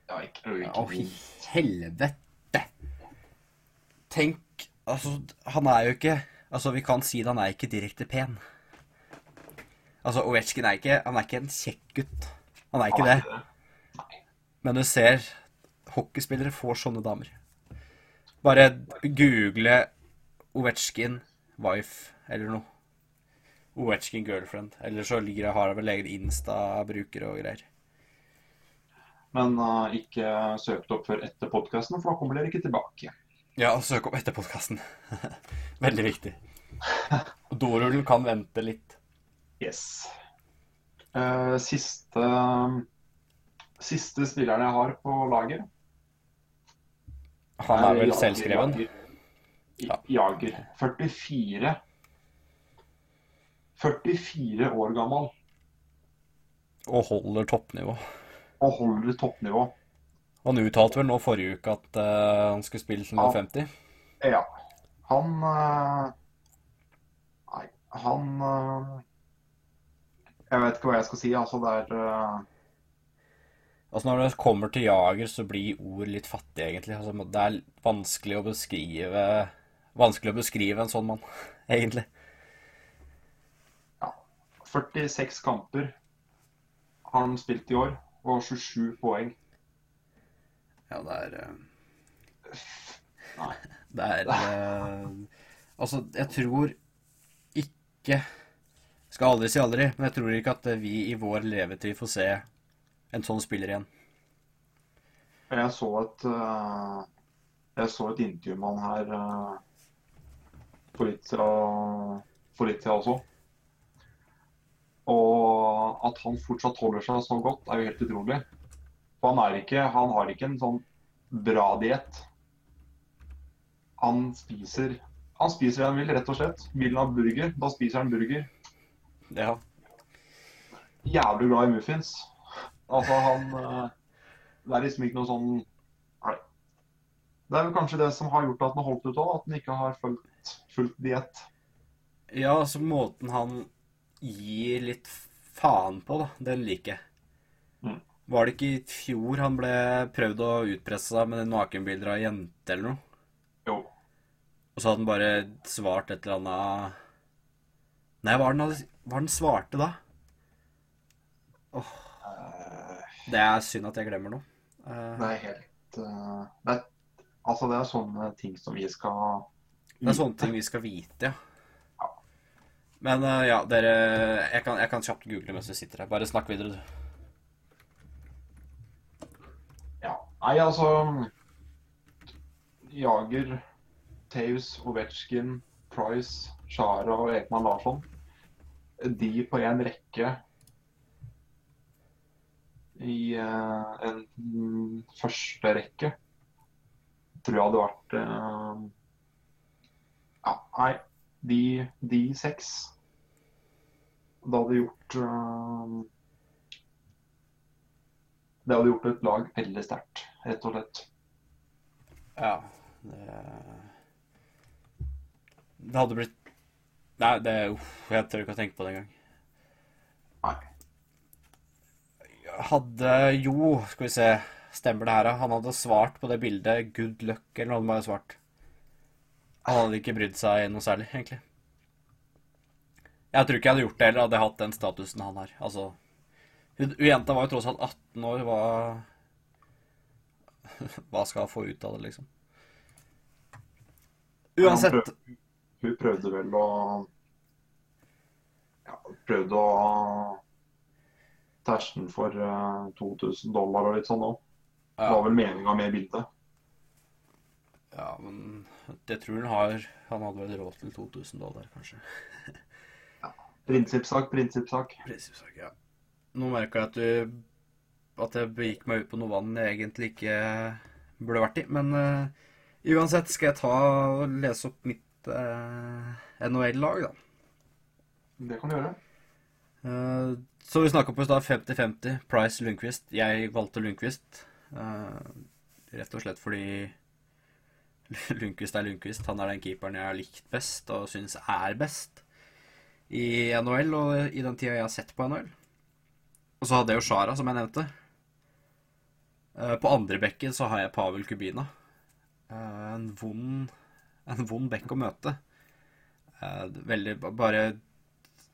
Ja, ikke, ikke Å, i helvete! Tenk Altså, han er jo ikke Altså, vi kan si det, han er ikke direkte pen. Altså, Ovetsjkin er ikke Han er ikke en kjekk gutt. Han er ikke det. Men du ser hockeyspillere får sånne damer. Bare google Ovetsjkin wife eller noe. Ovetsjkin girlfriend. Eller så ligger jeg har jeg vel egen Insta-bruker og greier. Men uh, ikke søk opp før etter podkasten, for da kommer dere ikke tilbake. Ja, søk opp etter podkasten. [laughs] Veldig viktig. Dorullen kan vente litt. Yes. Uh, siste Siste spilleren jeg har på lager Han er vel selvskreven. Jager. Ja. Jager. 44 44 år gammel Og holder toppnivå. og holder toppnivå. Han uttalte vel nå forrige uke at uh, han skulle spille til 50. Ja. Han uh, Nei, han uh, Jeg vet ikke hva jeg skal si. Altså, det er Altså Når det kommer til Jager, så blir ord litt fattige, egentlig. Altså, det er vanskelig å beskrive Vanskelig å beskrive en sånn mann, [laughs] egentlig. Ja. 46 kamper har han spilt i år, og 27 poeng. Ja, det er eh, Nei. Det er uh... Altså, jeg tror ikke Skal aldri si aldri, men jeg tror ikke at vi i vår levetid får se en sånn spiller igjen. Jeg så et uh... Jeg så et intervju med han her eh, for for litt siden også. Og at han fortsatt holder seg så godt, er jo helt utrolig. For han, er ikke, han har ikke en sånn bra diett. Han spiser han spiser det han vil, rett og slett. Vil han ha burger, da spiser han burger. Ja. Jævlig glad i muffins. Altså, han eh, Det er liksom ikke noe sånn Nei. Det er vel kanskje det som har gjort at han har holdt ut òg, at han ikke har fulgt, fulgt diett. Ja, altså måten han gir litt faen på, da. Den liker jeg. Mm. Var det ikke i fjor han ble prøvd å utpresse seg med nakenbilder av jente eller noe? Jo. Og så hadde han bare svart et eller annet Nei, hva var den svarte da? Oh. Det er synd at jeg glemmer noe. Uh... Det er helt uh, det, er, Altså, det er sånne ting som vi skal Det er sånne ting vi skal vite, ja. Men uh, ja, dere jeg kan, jeg kan kjapt google mens vi sitter her. Bare snakk videre, du. Ja. Nei, altså Jager, Taus, Ovetsjkin, Price, Shara og Ekman Larsson. De på en rekke i uh, en mm, første rekke tror jeg hadde vært eh, Ja, nei. De, de seks Det hadde gjort uh, Det hadde gjort et lag veldig sterkt, rett og slett. Ja. Det, det hadde blitt Nei, det uff, Jeg tør ikke å tenke på det engang. Nei. Hadde Jo, skal vi se. Stemmer det her, da? Han hadde svart på det bildet 'good luck' eller noe. Han bare svart. Han hadde ikke brydd seg noe særlig, egentlig. Jeg tror ikke jeg hadde gjort det heller, hadde jeg hatt den statusen han har. Altså Hun jenta var jo tross alt 18 år. Hva [laughs] Hva skal hun få ut av det, liksom? Uansett prøv- Hun prøvde vel å ja, Prøvde å tersten for eh, 2000 dollar og litt sånn òg. Det var vel meninga med bildet. ja, men det tror han har Han hadde vel råd til 2000 dollar, kanskje. ja. Prinsippsak, prinsippsak. Prinsippsak, ja. Nå merka jeg at du At jeg begikk meg ut på noe vann jeg egentlig ikke burde vært i. Men uh, uansett skal jeg ta og lese opp mitt uh, NHL-lag, da. Det kan du gjøre. Uh, så vi snakka på i stad 50-50. Price Lundqvist. Jeg valgte Lundqvist. Uh, rett og slett fordi [laughs] Lundqvist er Lundqvist. Han er den keeperen jeg har likt best og syns er best i NHL og i den tida jeg har sett på NHL. Og så hadde jeg jo Shara, som jeg nevnte. Eh, på andre bekken så har jeg Pavel Kubina. Eh, en vond en vond bekk å møte. Eh, veldig Bare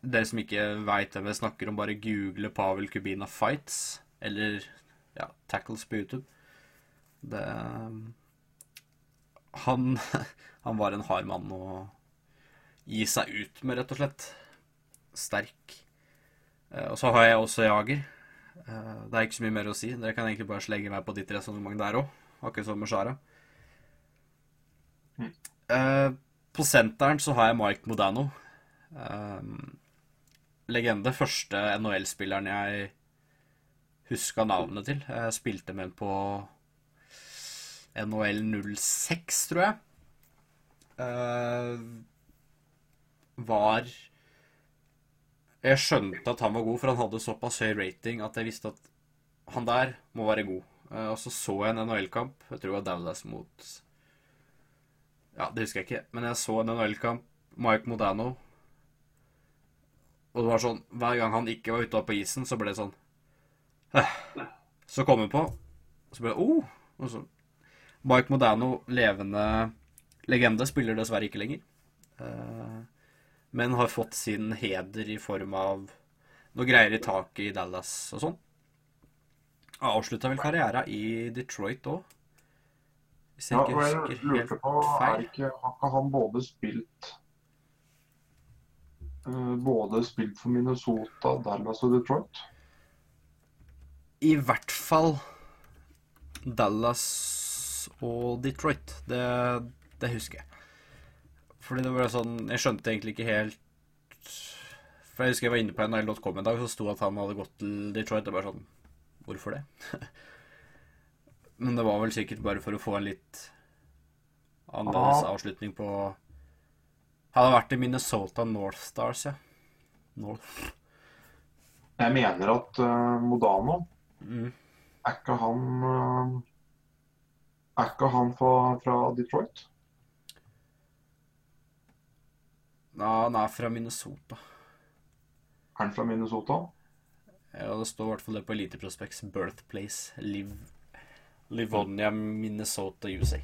dere som ikke veit hvem jeg snakker om, bare google Pavel Kubina fights. Eller ja, tackles på YouTube. Det Han, [laughs] han var en hard mann å gi seg ut med, rett og slett. Sterk. Eh, Og så har jeg også Jager. Eh, Det er ikke så mye mer å si. Dere kan egentlig bare slenge meg på ditt resonnement der òg. Akkurat som med Shara. Mm. Eh, På senteren så har jeg Mike Modano. Um, legende. Første NHL-spilleren jeg huska navnet til. Jeg spilte med han på NHL 06, tror jeg. Eh, var Jeg skjønte at han var god, for han hadde såpass høy rating at jeg visste at han der må være god. Eh, og så så jeg en NHL-kamp. Jeg tror det var Dallas mot Ja, det husker jeg ikke, men jeg så en NHL-kamp. Mike Modano. Og det var sånn Hver gang han ikke var ute på isen, så ble det sånn. Så kom han på, og så ble det oh! Og så Mike Modano, levende legende, spiller dessverre ikke lenger. Eh, men har fått sin heder i form av noe greier i taket i Dallas og sånn. Avslutta vel karriera i Detroit òg, hvis jeg Ja, ikke husker jeg helt på, er feil. ikke, har ikke han både spilt eh, Både spilt for Minnesota, Dallas og Detroit? I hvert fall Dallas og Detroit. Det, det husker jeg. Fordi det var sånn Jeg skjønte egentlig ikke helt For jeg husker jeg var inne på nl.com en dag, så sto at han hadde gått til Detroit. Det var sånn Hvorfor det? [laughs] Men det var vel sikkert bare for å få en litt annerledes avslutning på Hadde vært i Minnesota North Stars, ja. North. Jeg mener at uh, Modano Mm. Er ikke han eh, Er ikke han fra, fra Detroit? Nei, han er fra Minnesota. Er han fra Minnesota? Ja, det står i hvert fall det på Elite Prospects birthplace. Liv Livonia, Minnesota, USA.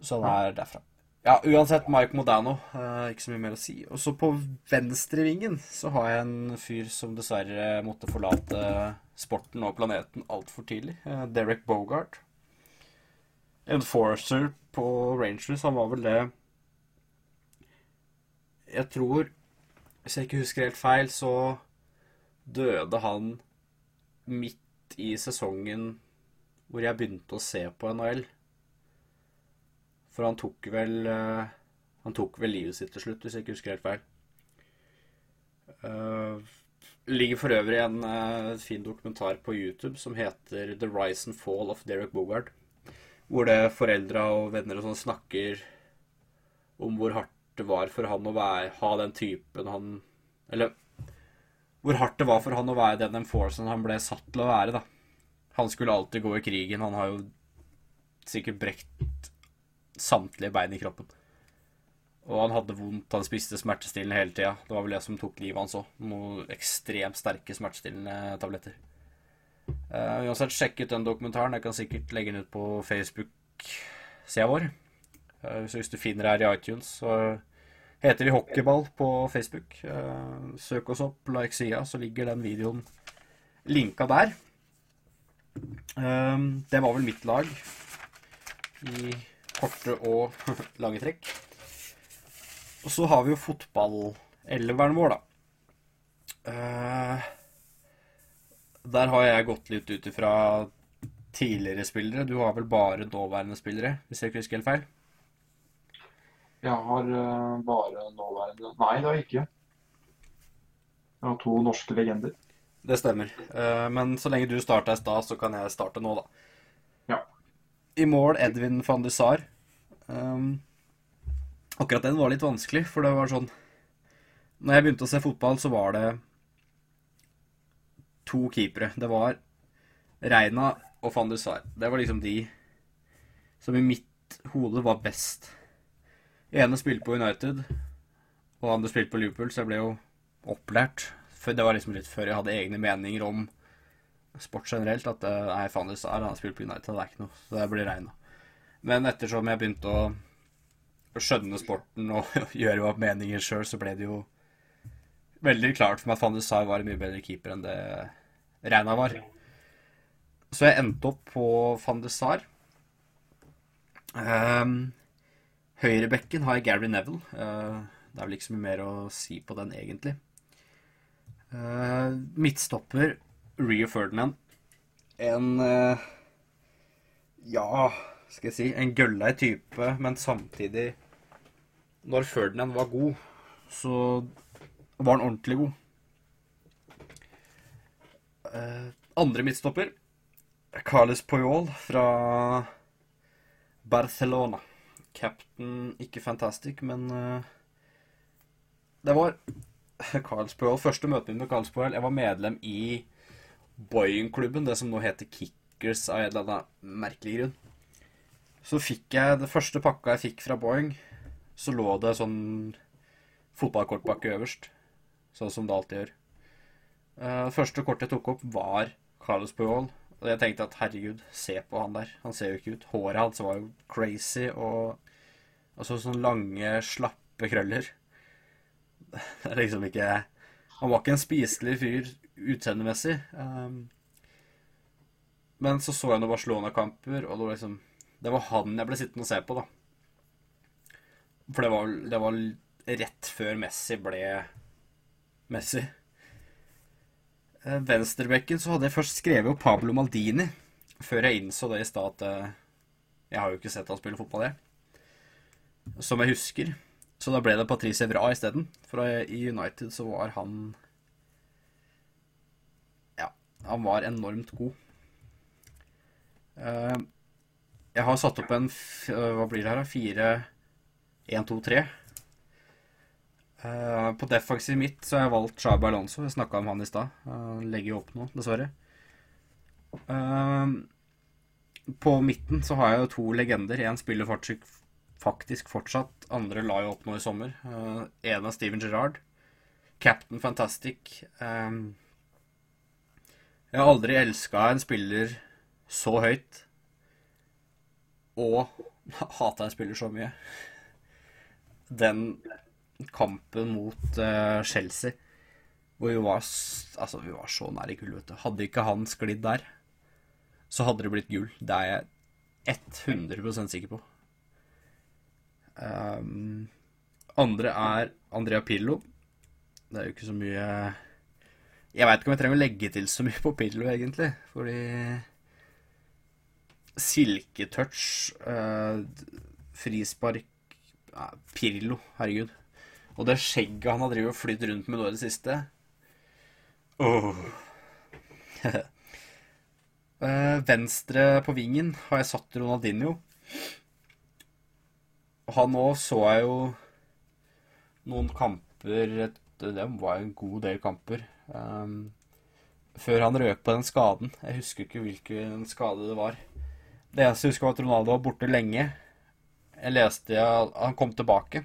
Så han er derfra. Ja, uansett, Mike Modano. Uh, ikke så mye mer å si. Og så på venstrevingen så har jeg en fyr som dessverre måtte forlate sporten og planeten altfor tidlig. Uh, Derek Bogart. Enforcer på Rangers. Han var vel det Jeg tror, hvis jeg ikke husker helt feil, så døde han midt i sesongen hvor jeg begynte å se på NHL. For han tok vel eh, Han tok vel livet sitt til slutt, hvis jeg ikke husker helt feil. Uh, ligger for øvrig en uh, fin dokumentar på YouTube som heter 'The Rise and Fall of Derek Bogard'. Hvor det foreldra og venner og sånn snakker om hvor hardt det var for han å være, ha den typen han Eller hvor hardt det var for han å være den enforcen han ble satt til å være, da. Han skulle alltid gå i krigen. Han har jo sikkert brekt samtlige bein i kroppen. Og han hadde vondt, han spiste smertestillende hele tida. Det var vel det som tok livet hans òg. Noen ekstremt sterke smertestillende tabletter. Uh, uansett, sjekk ut den dokumentaren. Jeg kan sikkert legge den ut på Facebook-sida vår. Uh, så hvis du finner her i iTunes, så heter vi Hockeyball på Facebook. Uh, søk oss opp, like sida, så ligger den videoen linka der. det var vel mitt lag i korte og [laughs] lange trekk. Og så har vi jo fotballelveren vår, da. Uh, der har jeg gått litt ut ifra tidligere spillere. Du har vel bare nåværende spillere, hvis jeg ikke husker helt feil? Jeg har uh, bare nåværende Nei, det har jeg ikke. Jeg har to norske legender. Det stemmer. Uh, men så lenge du starta i stad, så kan jeg starte nå, da. Ja. I mål Edvin van de Sar. Um, akkurat den var litt vanskelig, for det var sånn Når jeg begynte å se fotball, så var det to keepere. Det var Reina og van de Sar. Det var liksom de som i mitt hode var best. ene spilte på United, og andre spilte på Liverpool, så jeg ble jo opplært. Det var liksom litt før jeg hadde egne meninger om sport generelt. At nei, faen, de Sar han har spilt på United, det er ikke noe. Så det blir Reina. Men ettersom jeg begynte å, skjønne sporten og [laughs] gjøre meg opp meninger sjøl, så ble det jo veldig klart for meg at van de Sar var en mye bedre keeper enn det Reina var. Så jeg endte opp på van de Sar. Um, Høyrebekken har jeg Gary Neville. Uh, det er vel ikke så mye mer å si på den, egentlig. Uh, midtstopper Rio Ferdinand. En uh, Ja, skal jeg si En gøllei type, men samtidig Når Ferdinand var god, så var han ordentlig god. Uh, andre midtstopper Carles Poyol fra Barcelona. Captain ikke fantastic, men uh, det var Carles Poyol. Første møtet mitt med Carles Poyol Jeg var medlem i Boeing-klubben, det som nå heter Kickers av en eller annen merkelig grunn. Så fikk jeg det første pakka jeg fikk fra Boeing, så lå det sånn fotballkortpakke øverst. Sånn som det alltid gjør. Det første kortet jeg tok opp, var Carlos Puyol. Og jeg tenkte at herregud, se på han der. Han ser jo ikke ut. Håret hans var jo crazy og Altså sånne lange, slappe krøller. [laughs] Det er liksom ikke Han var ikke en spiselig fyr utseendemessig. Um, men så så jeg noen Barcelona-kamper, og det var liksom Det var han jeg ble sittende og se på, da. For det var, det var rett før Messi ble Messi. Venstrebekken så hadde jeg først skrevet opp Pablo Maldini, før jeg innså det i stad at uh, jeg har jo ikke sett han spille fotball, jeg. Som jeg husker. Så da ble det Patrice Evra isteden. For i United så var han han var enormt god. Uh, jeg har satt opp en Hva blir det her, da? Fire 1, 2, 3. Uh, på defensiv mitt så har jeg valgt Shabi Alonso. Jeg snakka om han i stad. Han legger jo opp nå, dessverre. Uh, på midten så har jeg jo to legender. Én spiller faktisk fortsatt. Andre la jo opp nå i sommer. Én av Steven Gerrard. Captain Fantastic. Um, jeg har aldri elska en spiller så høyt og [laughs] hata en spiller så mye. Den kampen mot uh, Chelsea hvor vi var, altså, vi var så nær i gull, vet du. Hadde ikke han sklidd der, så hadde det blitt gull. Det er jeg 100% sikker på. Um, andre er Andrea Pillo. Det er jo ikke så mye Jeg veit ikke om jeg trenger å legge til så mye på Pillo, egentlig. Fordi Silketouch, uh, frispark uh, Pirlo, herregud. Og det skjegget han har drevet og flydd rundt med nå i det siste oh. uh, [laughs] Venstre på vingen har jeg satt Ronaldinho. Han òg så jeg jo noen kamper Det var en god del kamper. Um, før han røk på den skaden. Jeg husker ikke hvilken skade det var. Det eneste jeg husker, var at Ronaldo var borte lenge. Jeg leste han kom tilbake.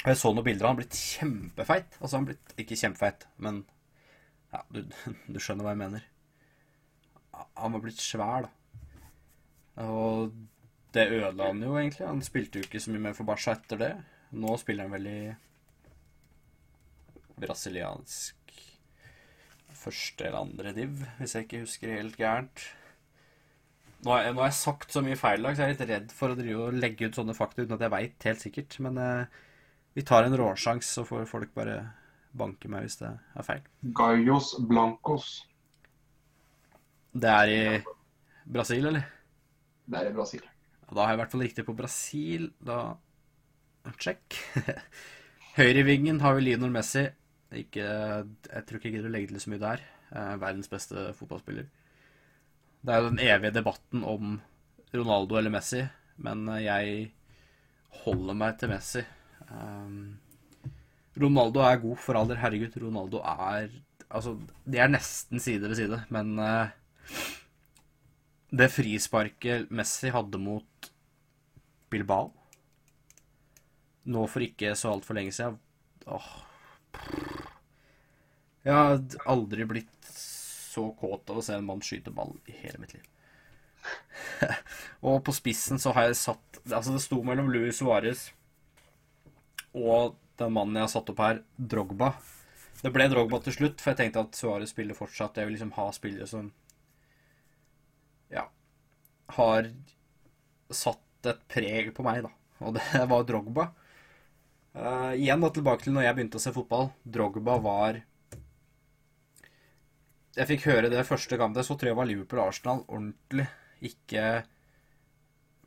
Jeg så noen bilder. Han har blitt kjempefeit. Altså, han blitt ikke kjempefeit, men ja, du, [laughs] du, skjønner hva jeg mener. Han var blitt svær, da. Og det ødela han jo egentlig. Han spilte jo ikke så mye mer for Barca etter det. Nå spiller han vel i brasiliansk første eller andre div, hvis jeg ikke husker helt gærent. Nå har, jeg, nå har jeg sagt så mye feil så jeg er litt redd for å drive og legge ut sånne fakta uten at jeg veit helt sikkert. Men eh, vi tar en råsjans, så får folk bare banke meg hvis det er feil. Gallos Blancos. Det er i Brasil, eller? Det er i Brasil. Da har jeg i hvert fall riktig på Brasil. Da Check. [laughs] Høyrevingen har vi Lionel Messi. Ikke, jeg tror ikke jeg gidder å legge til så mye der. Eh, verdens beste fotballspiller. Det er jo den evige debatten om Ronaldo eller Messi, men eh, jeg holder meg til Messi. Um, Ronaldo er god for alder. Herregud, Ronaldo er Altså, de er nesten side ved side, men uh, det frisparket Messi hadde mot Bilbao nå for ikke så altfor lenge siden Åh. Jeg har aldri blitt så kåt av å se en mann skyte ball i hele mitt liv. [laughs] og på spissen så har jeg satt Altså, det sto mellom Louis Suárez og den mannen jeg har satt opp her, Drogba. Det ble Drogba til slutt, for jeg tenkte at Suárez spiller fortsatt. Jeg vil liksom ha spillere som Ja Har satt et preg på meg, da. Og det [laughs] var Drogba. Uh, igjen da tilbake til når jeg begynte å se fotball. Drogba var jeg fikk høre det første kampen, så tror jeg var Liverpool-Arsenal ordentlig. Ikke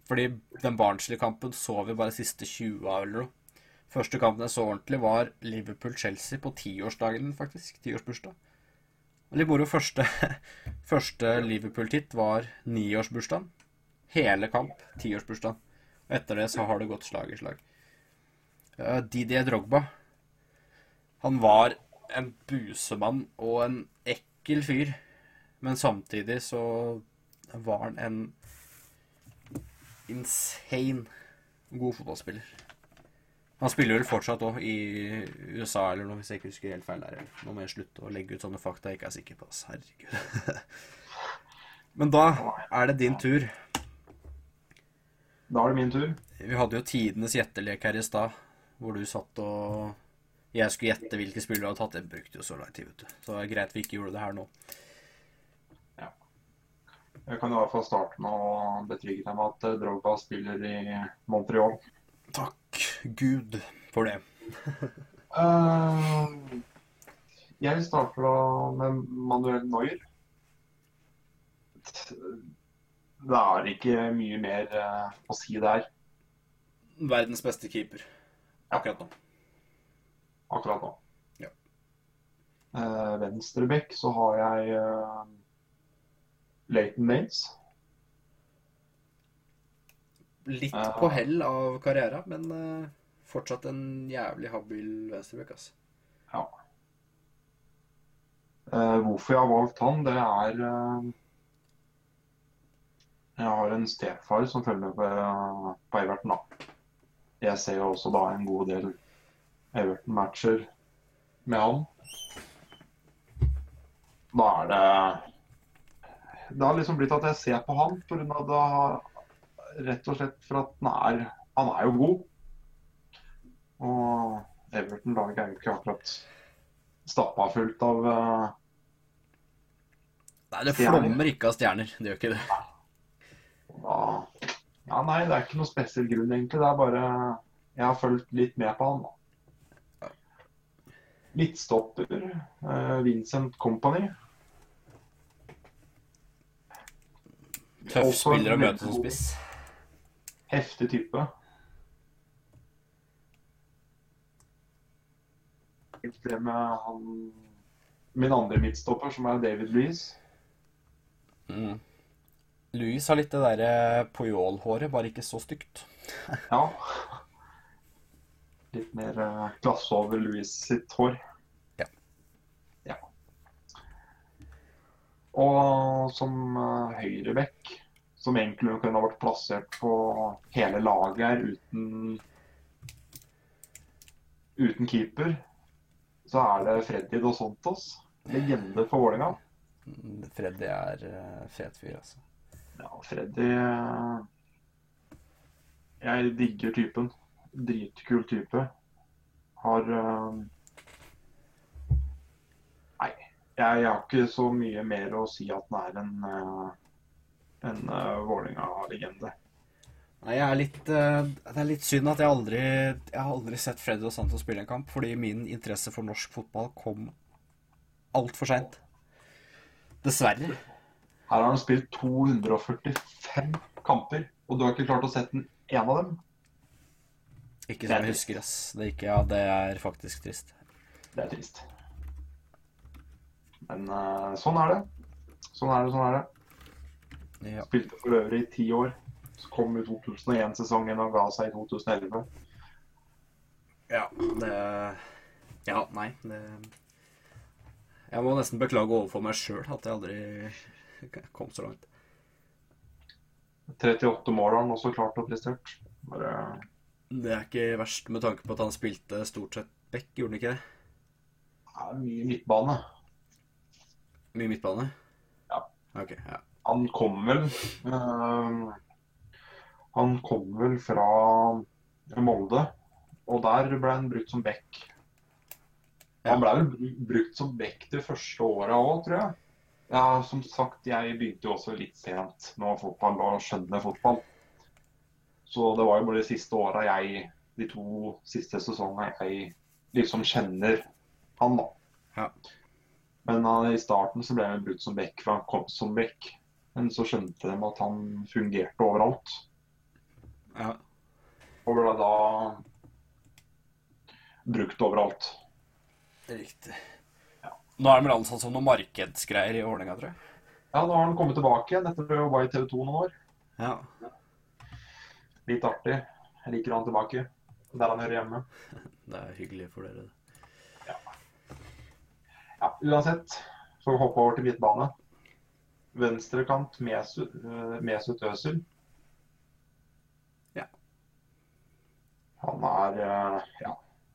Fordi den Barnsley-kampen så vi bare siste 20 av eller noe. Første kampen jeg så ordentlig, var Liverpool-Chelsea på tiårsdagen, faktisk. Tiårsbursdag. Litt moro. Første, [laughs] første Liverpool-titt var niårsbursdagen. Hele kamp, tiårsbursdagen. Og etter det så har det gått slag i slag. Uh, Didier Drogba. Han var en busemann og en ekkel ekkel fyr. Men samtidig så var han en insane god fotballspiller. Han spiller vel fortsatt òg i USA eller noe, hvis jeg ikke husker helt feil der. Nå må jeg slutte å legge ut sånne fakta jeg ikke er sikker på. Herregud. [laughs] Men da er det din tur. Da er det min tur. Vi hadde jo tidenes gjettelek her i stad, hvor du satt og jeg skulle gjette hvilke spillere du hadde tatt. Det brukte jo så lang tid, vet du. Så det er greit vi ikke gjorde det her nå. Ja. Jeg kan i hvert fall starte med å betrygge deg med at eh, Drogba spiller i Montreal. Takk Gud for det. uh, [laughs] jeg starter da med Manuel Neuer. Det er ikke mye mer uh, å si der. Verdens beste keeper akkurat nå akkurat nå. Ja. Uh, Venstrebekk så har jeg uh, Leighton Baines. Litt uh, på hell av karriera, men uh, fortsatt en jævlig habil venstrebekk, altså. Ja. Uh, hvorfor jeg har valgt han, det er uh, Jeg har en stefar som følger med på, på Everton. da. Jeg ser jo også da en god del Everton-matcher med han. Da er det Det har liksom blitt at jeg ser på han pga. det har rett og slett for at han er Han er jo god. Og Everton lag er jo ikke akkurat stappa fullt av uh, Nei, det flommer ikke av stjerner. Det gjør ikke det. da, Ja, nei, det er ikke noe spesiell grunn, egentlig. Det er bare Jeg har fulgt litt med på han. da. Midtstopper. Uh, Vincent Company. Tøff Også spiller å møte som spiss. Heftig type. Det med han Min andre midtstopper, som er David Louise. Mm. Louis har litt det derre Puyol-håret, bare ikke så stygt. Ja. [laughs] Litt mer eh, klasse over Louis sitt hår. Ja. Ja. Og som høyreback, høyrebekk, som egentlig kunne vært plassert på hele laget her uten uten keeper, så er det Freddy Dos Santos. Legende for Vålerenga. Mm, Freddy er uh, fet fyr, altså. Ja, Freddy eh, Jeg digger typen. Dritkul type. Har uh, Nei, jeg, har ikke så mye mer å si at han er en, uh, en uh, Vålerenga-legende. Nei, litt, eh, det er litt synd at jeg aldri Jeg har aldri sett Freddy og Santos spille en kamp, fordi min interesse for norsk fotball kom altfor seint. Dessverre. Her har han spilt 245 kamper, og du har ikke klart å sette en én av dem. Ikke som jeg husker, ass. Det, er ikke, ja, det er faktisk trist. Det er trist. Men uh, sånn er det. Sånn er det, sånn er det. Ja. Spilte for øvrig i ti år. Så kom jo 2001-sesongen og ga seg i 2011. ja, det Ja, nei, det Jeg må nesten beklage overfor meg sjøl at jeg aldri kom så langt. 38 mål har han også klart og prestert. Bare Det er ikke verst med tanke på at han spilte stort sett back, gjorde han ikke det? ja, mye midtbane. Mye midtbane? Ja. Ok, ja. Han kom vel uh, Han kom vel fra Molde, og der ble han brukt som back. Han ble vel brukt som back det første året òg, tror jeg. Ja, som sagt, jeg begynte jo også litt sent med fotball og skjønne fotball. Så det var jo bare de siste åra jeg, de to siste sesongene, jeg liksom kjenner han, da. Ja. Men uh, i starten så ble han brukt som back, for han kom som back. Men så skjønte de at han fungerte overalt. ja. Og ble da brukt overalt. Riktig. Nå er det vel ansatt som noen markedsgreier i Vålerenga, tror jeg. Ja, nå har han kommet tilbake igjen etter å ha jobba i TV 2 noen år. Ja. Litt artig. Jeg liker han tilbake. Der han hører hjemme. [laughs] Det er hyggelig for dere. det. Ja, uansett, så hoppe over til midtbane. Venstrekant Mesut, eh, Mesut Özil. Ja. Han er eh, Ja,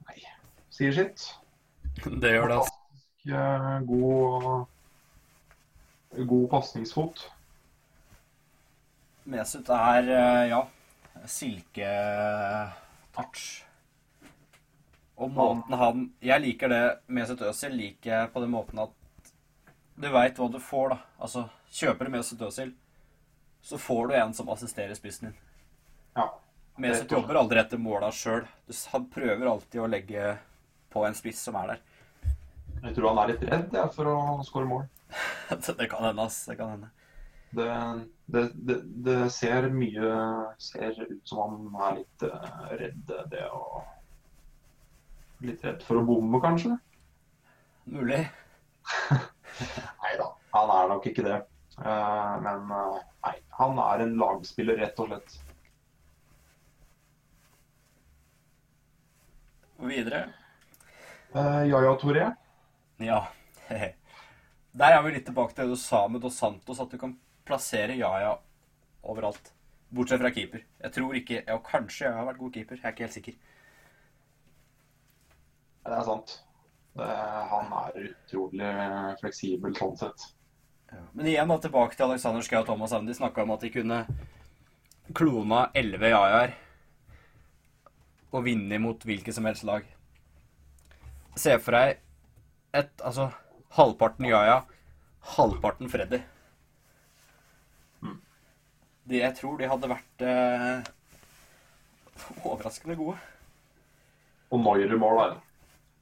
nei, sier sitt. [laughs] Det gjør det, altså. Eh, God God pasningsfot. Mesut er, ja, silketouch. Og måten han Jeg liker det Mesut Özil liker jeg på den måten at du veit hva du får, da. Altså, kjøper du Mesut Özil, så får du en som assisterer spissen din. Ja. Mesut jobber aldri etter måla sjøl. Han prøver alltid å legge på en spiss som er der. Jeg tror han er litt redd ja, for å skåre mål. [laughs] Det kan hende, ass. Det kan hende. Det, det, det, det ser mye Ser ut som han er litt eh, redd det å Litt redd for å bomme, kanskje? Mulig. [laughs] Nei da, han er nok ikke det. Eh, men eh, nei, han er en lagspiller, rett og slett. Og videre. Uh, ja, Tore. [laughs] Ja. Der er vi litt tilbake til det du sa med Dos Santos, at du kan plassere Yaya overalt. Bortsett fra keeper. Jeg tror ikke Og kanskje jeg har vært god keeper. Jeg er ikke helt sikker. Det er sant. Det, han er utrolig fleksibel sånn sett. Ja. Men igjen da, tilbake til Alexander Schou og Thomas Haven. De snakka om at de kunne klona elleve jajaer og vinne mot hvilket som helst lag. Se for deg et Altså halvparten jaja, halvparten Freddy. De, jeg tror de hadde vært eh, overraskende gode. Og Neuer i mål der.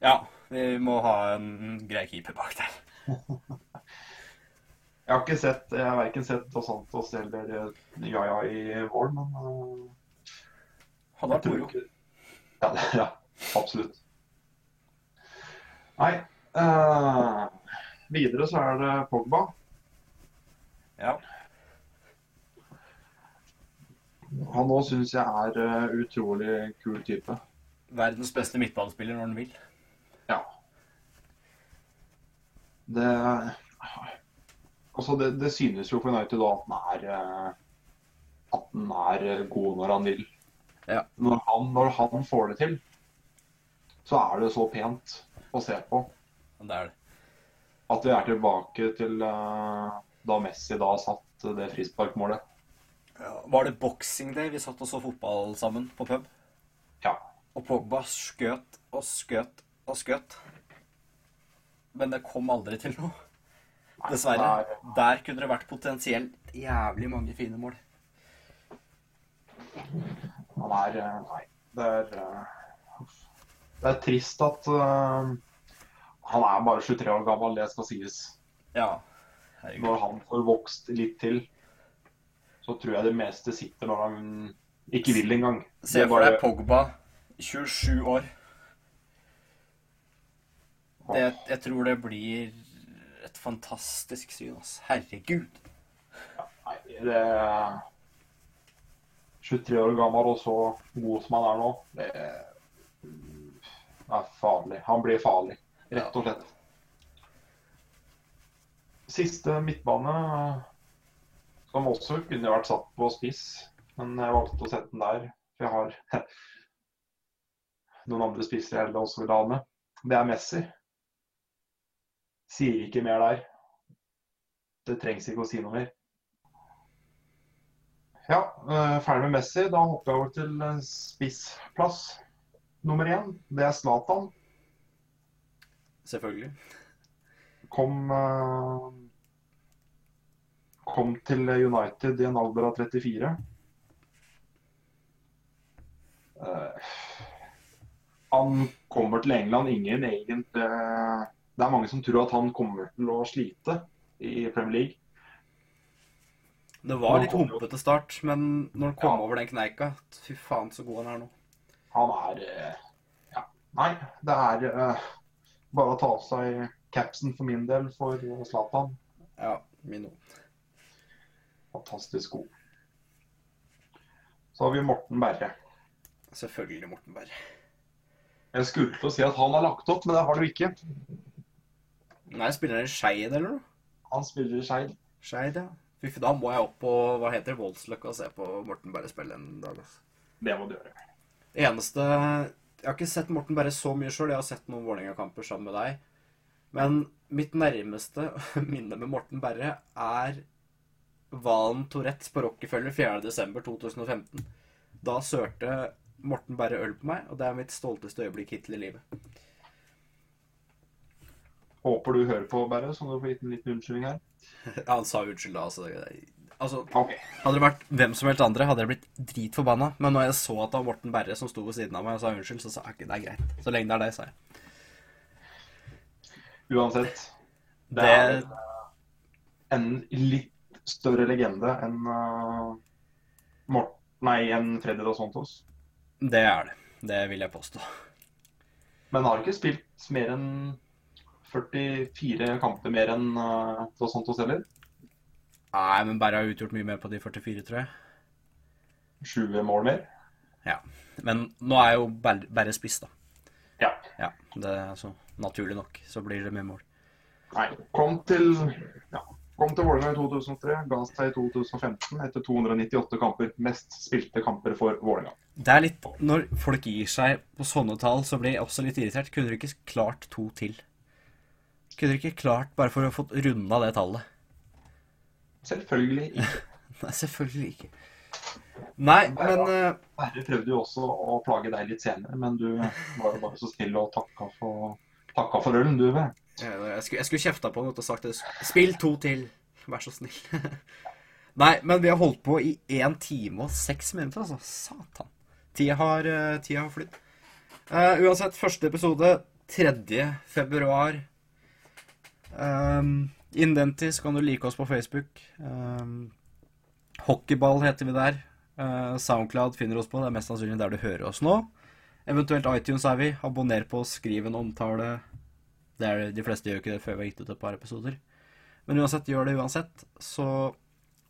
Ja, vi må ha en grei keeper bak der. Jeg har ikke sett Jeg har verken sett Dos Santos eller Jaja i mål, men uh, Hadde vært moro. ikke- Ja, [laughs] ja, absolutt. Nei. Uh, videre så er det Pogba. Ja. Han òg syns jeg er eh, utrolig kul type. Verdens beste midtballspiller når han vil. Ja. Det Altså, det, det synes jo for United da at han er eh, At han er god når han vil. Ja. Når, han, når han får det til, så er det så pent å se på. Det er det. At vi er tilbake til eh, da Messi da satt det frisparkmålet. Var det boxing day vi satt og så fotball sammen på pub? Ja. Og Pogba skøt og skøt og skøt. Men det kom aldri til noe. Dessverre. er- Der kunne det vært potensielt jævlig mange fine mål. Han er eh, Nei. Det er eh. Det er trist at uh, han er bare 23 år gammel, det skal sies. Ja. Herregud. Når han får vokst litt til, så tror jeg det meste sitter når han ikke vil engang. Se for deg Pogba, 27 år. Det, jeg tror det blir et fantastisk syn, ass. Herregud. Nei, det er 23 år gammel og så god som han er nå, det er farlig. Han blir farlig, rett og slett. Siste midtbane, som også kunne vært satt på spiss, men jeg valgte å sette den der. For jeg har [laughs] noen andre spisser jeg også vil ha med. Det er Messi. Sier ikke mer der. Det trengs ikke å si noe mer. Ja, eh, ferdig med Messi. Da hopper jeg over til eh, spissplass nummer én. Det er Zlatan. Selvfølgelig. Kom, eh, kom til United i en alder av 34. Uh, han kommer til England. Ingen egentlig Det er mange som tror at han kommer til å slite i Premier League. Det var litt humpete start, men når han kom Ja. over den kneika Fy faen, så god han er nå. Han er uh, Ja. Nei, det er eh, bare å ta av seg capsen for min del for eh, Zlatan. Ja, min òg. Fantastisk god. Så har vi Morten Berre. Selvfølgelig Morten Berre. Jeg skulle til å si at han har lagt opp, men det har du ikke. Nei, spiller han i Skeid eller noe? Han spiller i Skeid. Skeid, ja. Fy da må jeg opp på hva heter det, Voldsløkka og se på Morten Berre spille en dag. altså. Det må du gjøre. Eneste Jeg har ikke sett Morten Berre så mye sjøl. Jeg har sett noen Vålerenga-kamper sammen med deg. Men mitt nærmeste [laughs] minne med Morten Berre er Valen Tourettes på Rockefeller 4.12.2015. Da sørte Morten Berre øl på meg, og det er mitt stolteste øyeblikk hittil i livet. Håper du hører på, Berre, så du får gitt en liten unnskyldning her. Han sa unnskyld da, altså. altså okay. Hadde det vært hvem som helst andre, hadde jeg blitt dritforbanna. Men når jeg så at det var Morten Berre som sto ved siden av meg og sa unnskyld, så sa jeg ikke det er greit. Så lenge det er det, sa jeg. Uansett. Det, Det- er en litt større legende enn uh, Mort... Nei, enn Freddy Dos Santos. Det er det. Det vil jeg påstå. Men har ikke spilt mer enn 44 kamper mer enn uh, Dos Santos heller. Nei, men Berre har utgjort mye mer på de 44, tror jeg. 20 mål mer. Ja. Men nå er jo bare Berre spiss, da. Ja. Ja, det er så naturlig nok. Så blir det mer mål. Nei, kom til ja, Kom til Vålerenga i 2003, ga seg i 2015 etter 298 kamper. Mest spilte kamper for Vålerenga. Det er litt Når folk gir seg på sånne tall, så blir jeg også litt irritert. Kunne dere ikke klart to til? Kunne dere ikke klart bare for å få runda det tallet? Selvfølgelig ikke. [laughs] Nei, selvfølgelig ikke. Nei, men uh, Herre prøvde jo også å plage deg litt senere, men du var jo bare så snill og takka for, takka for ølen, du. Vel. Jeg skulle, skulle kjefta på han og sagt. Spill to til, vær så snill. [laughs] Nei, men vi har holdt på i én time og seks minutter, altså. Satan. Tida har, uh, tida har flydd. Uh, uansett, første episode 3. februar. Um, Innen den tid så kan du like oss på Facebook. Um, Hockeyball heter vi der. Uh, Soundcloud finner oss på. Det er mest sannsynlig der du hører oss nå. Eventuelt iTunes er vi. Abonner på oss, skriv en omtale. Det er, de fleste gjør ikke det før vi har gitt ut et par episoder. Men uansett, gjør det uansett. Så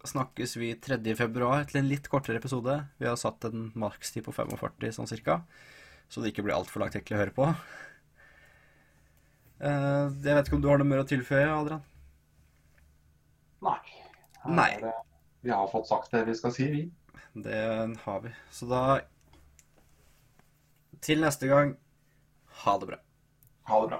snakkes vi 3. februar til en litt kortere episode. Vi har satt en makstid på 45 sånn cirka. Så det ikke blir altfor langt til å høre på. Uh, jeg vet ikke om du har noe mer å tilføye, Adrian? Nei. Nei. Det, vi har fått sagt det vi skal si, vi. Det har vi. Så da Til neste gang ha det bra. Ha det bra.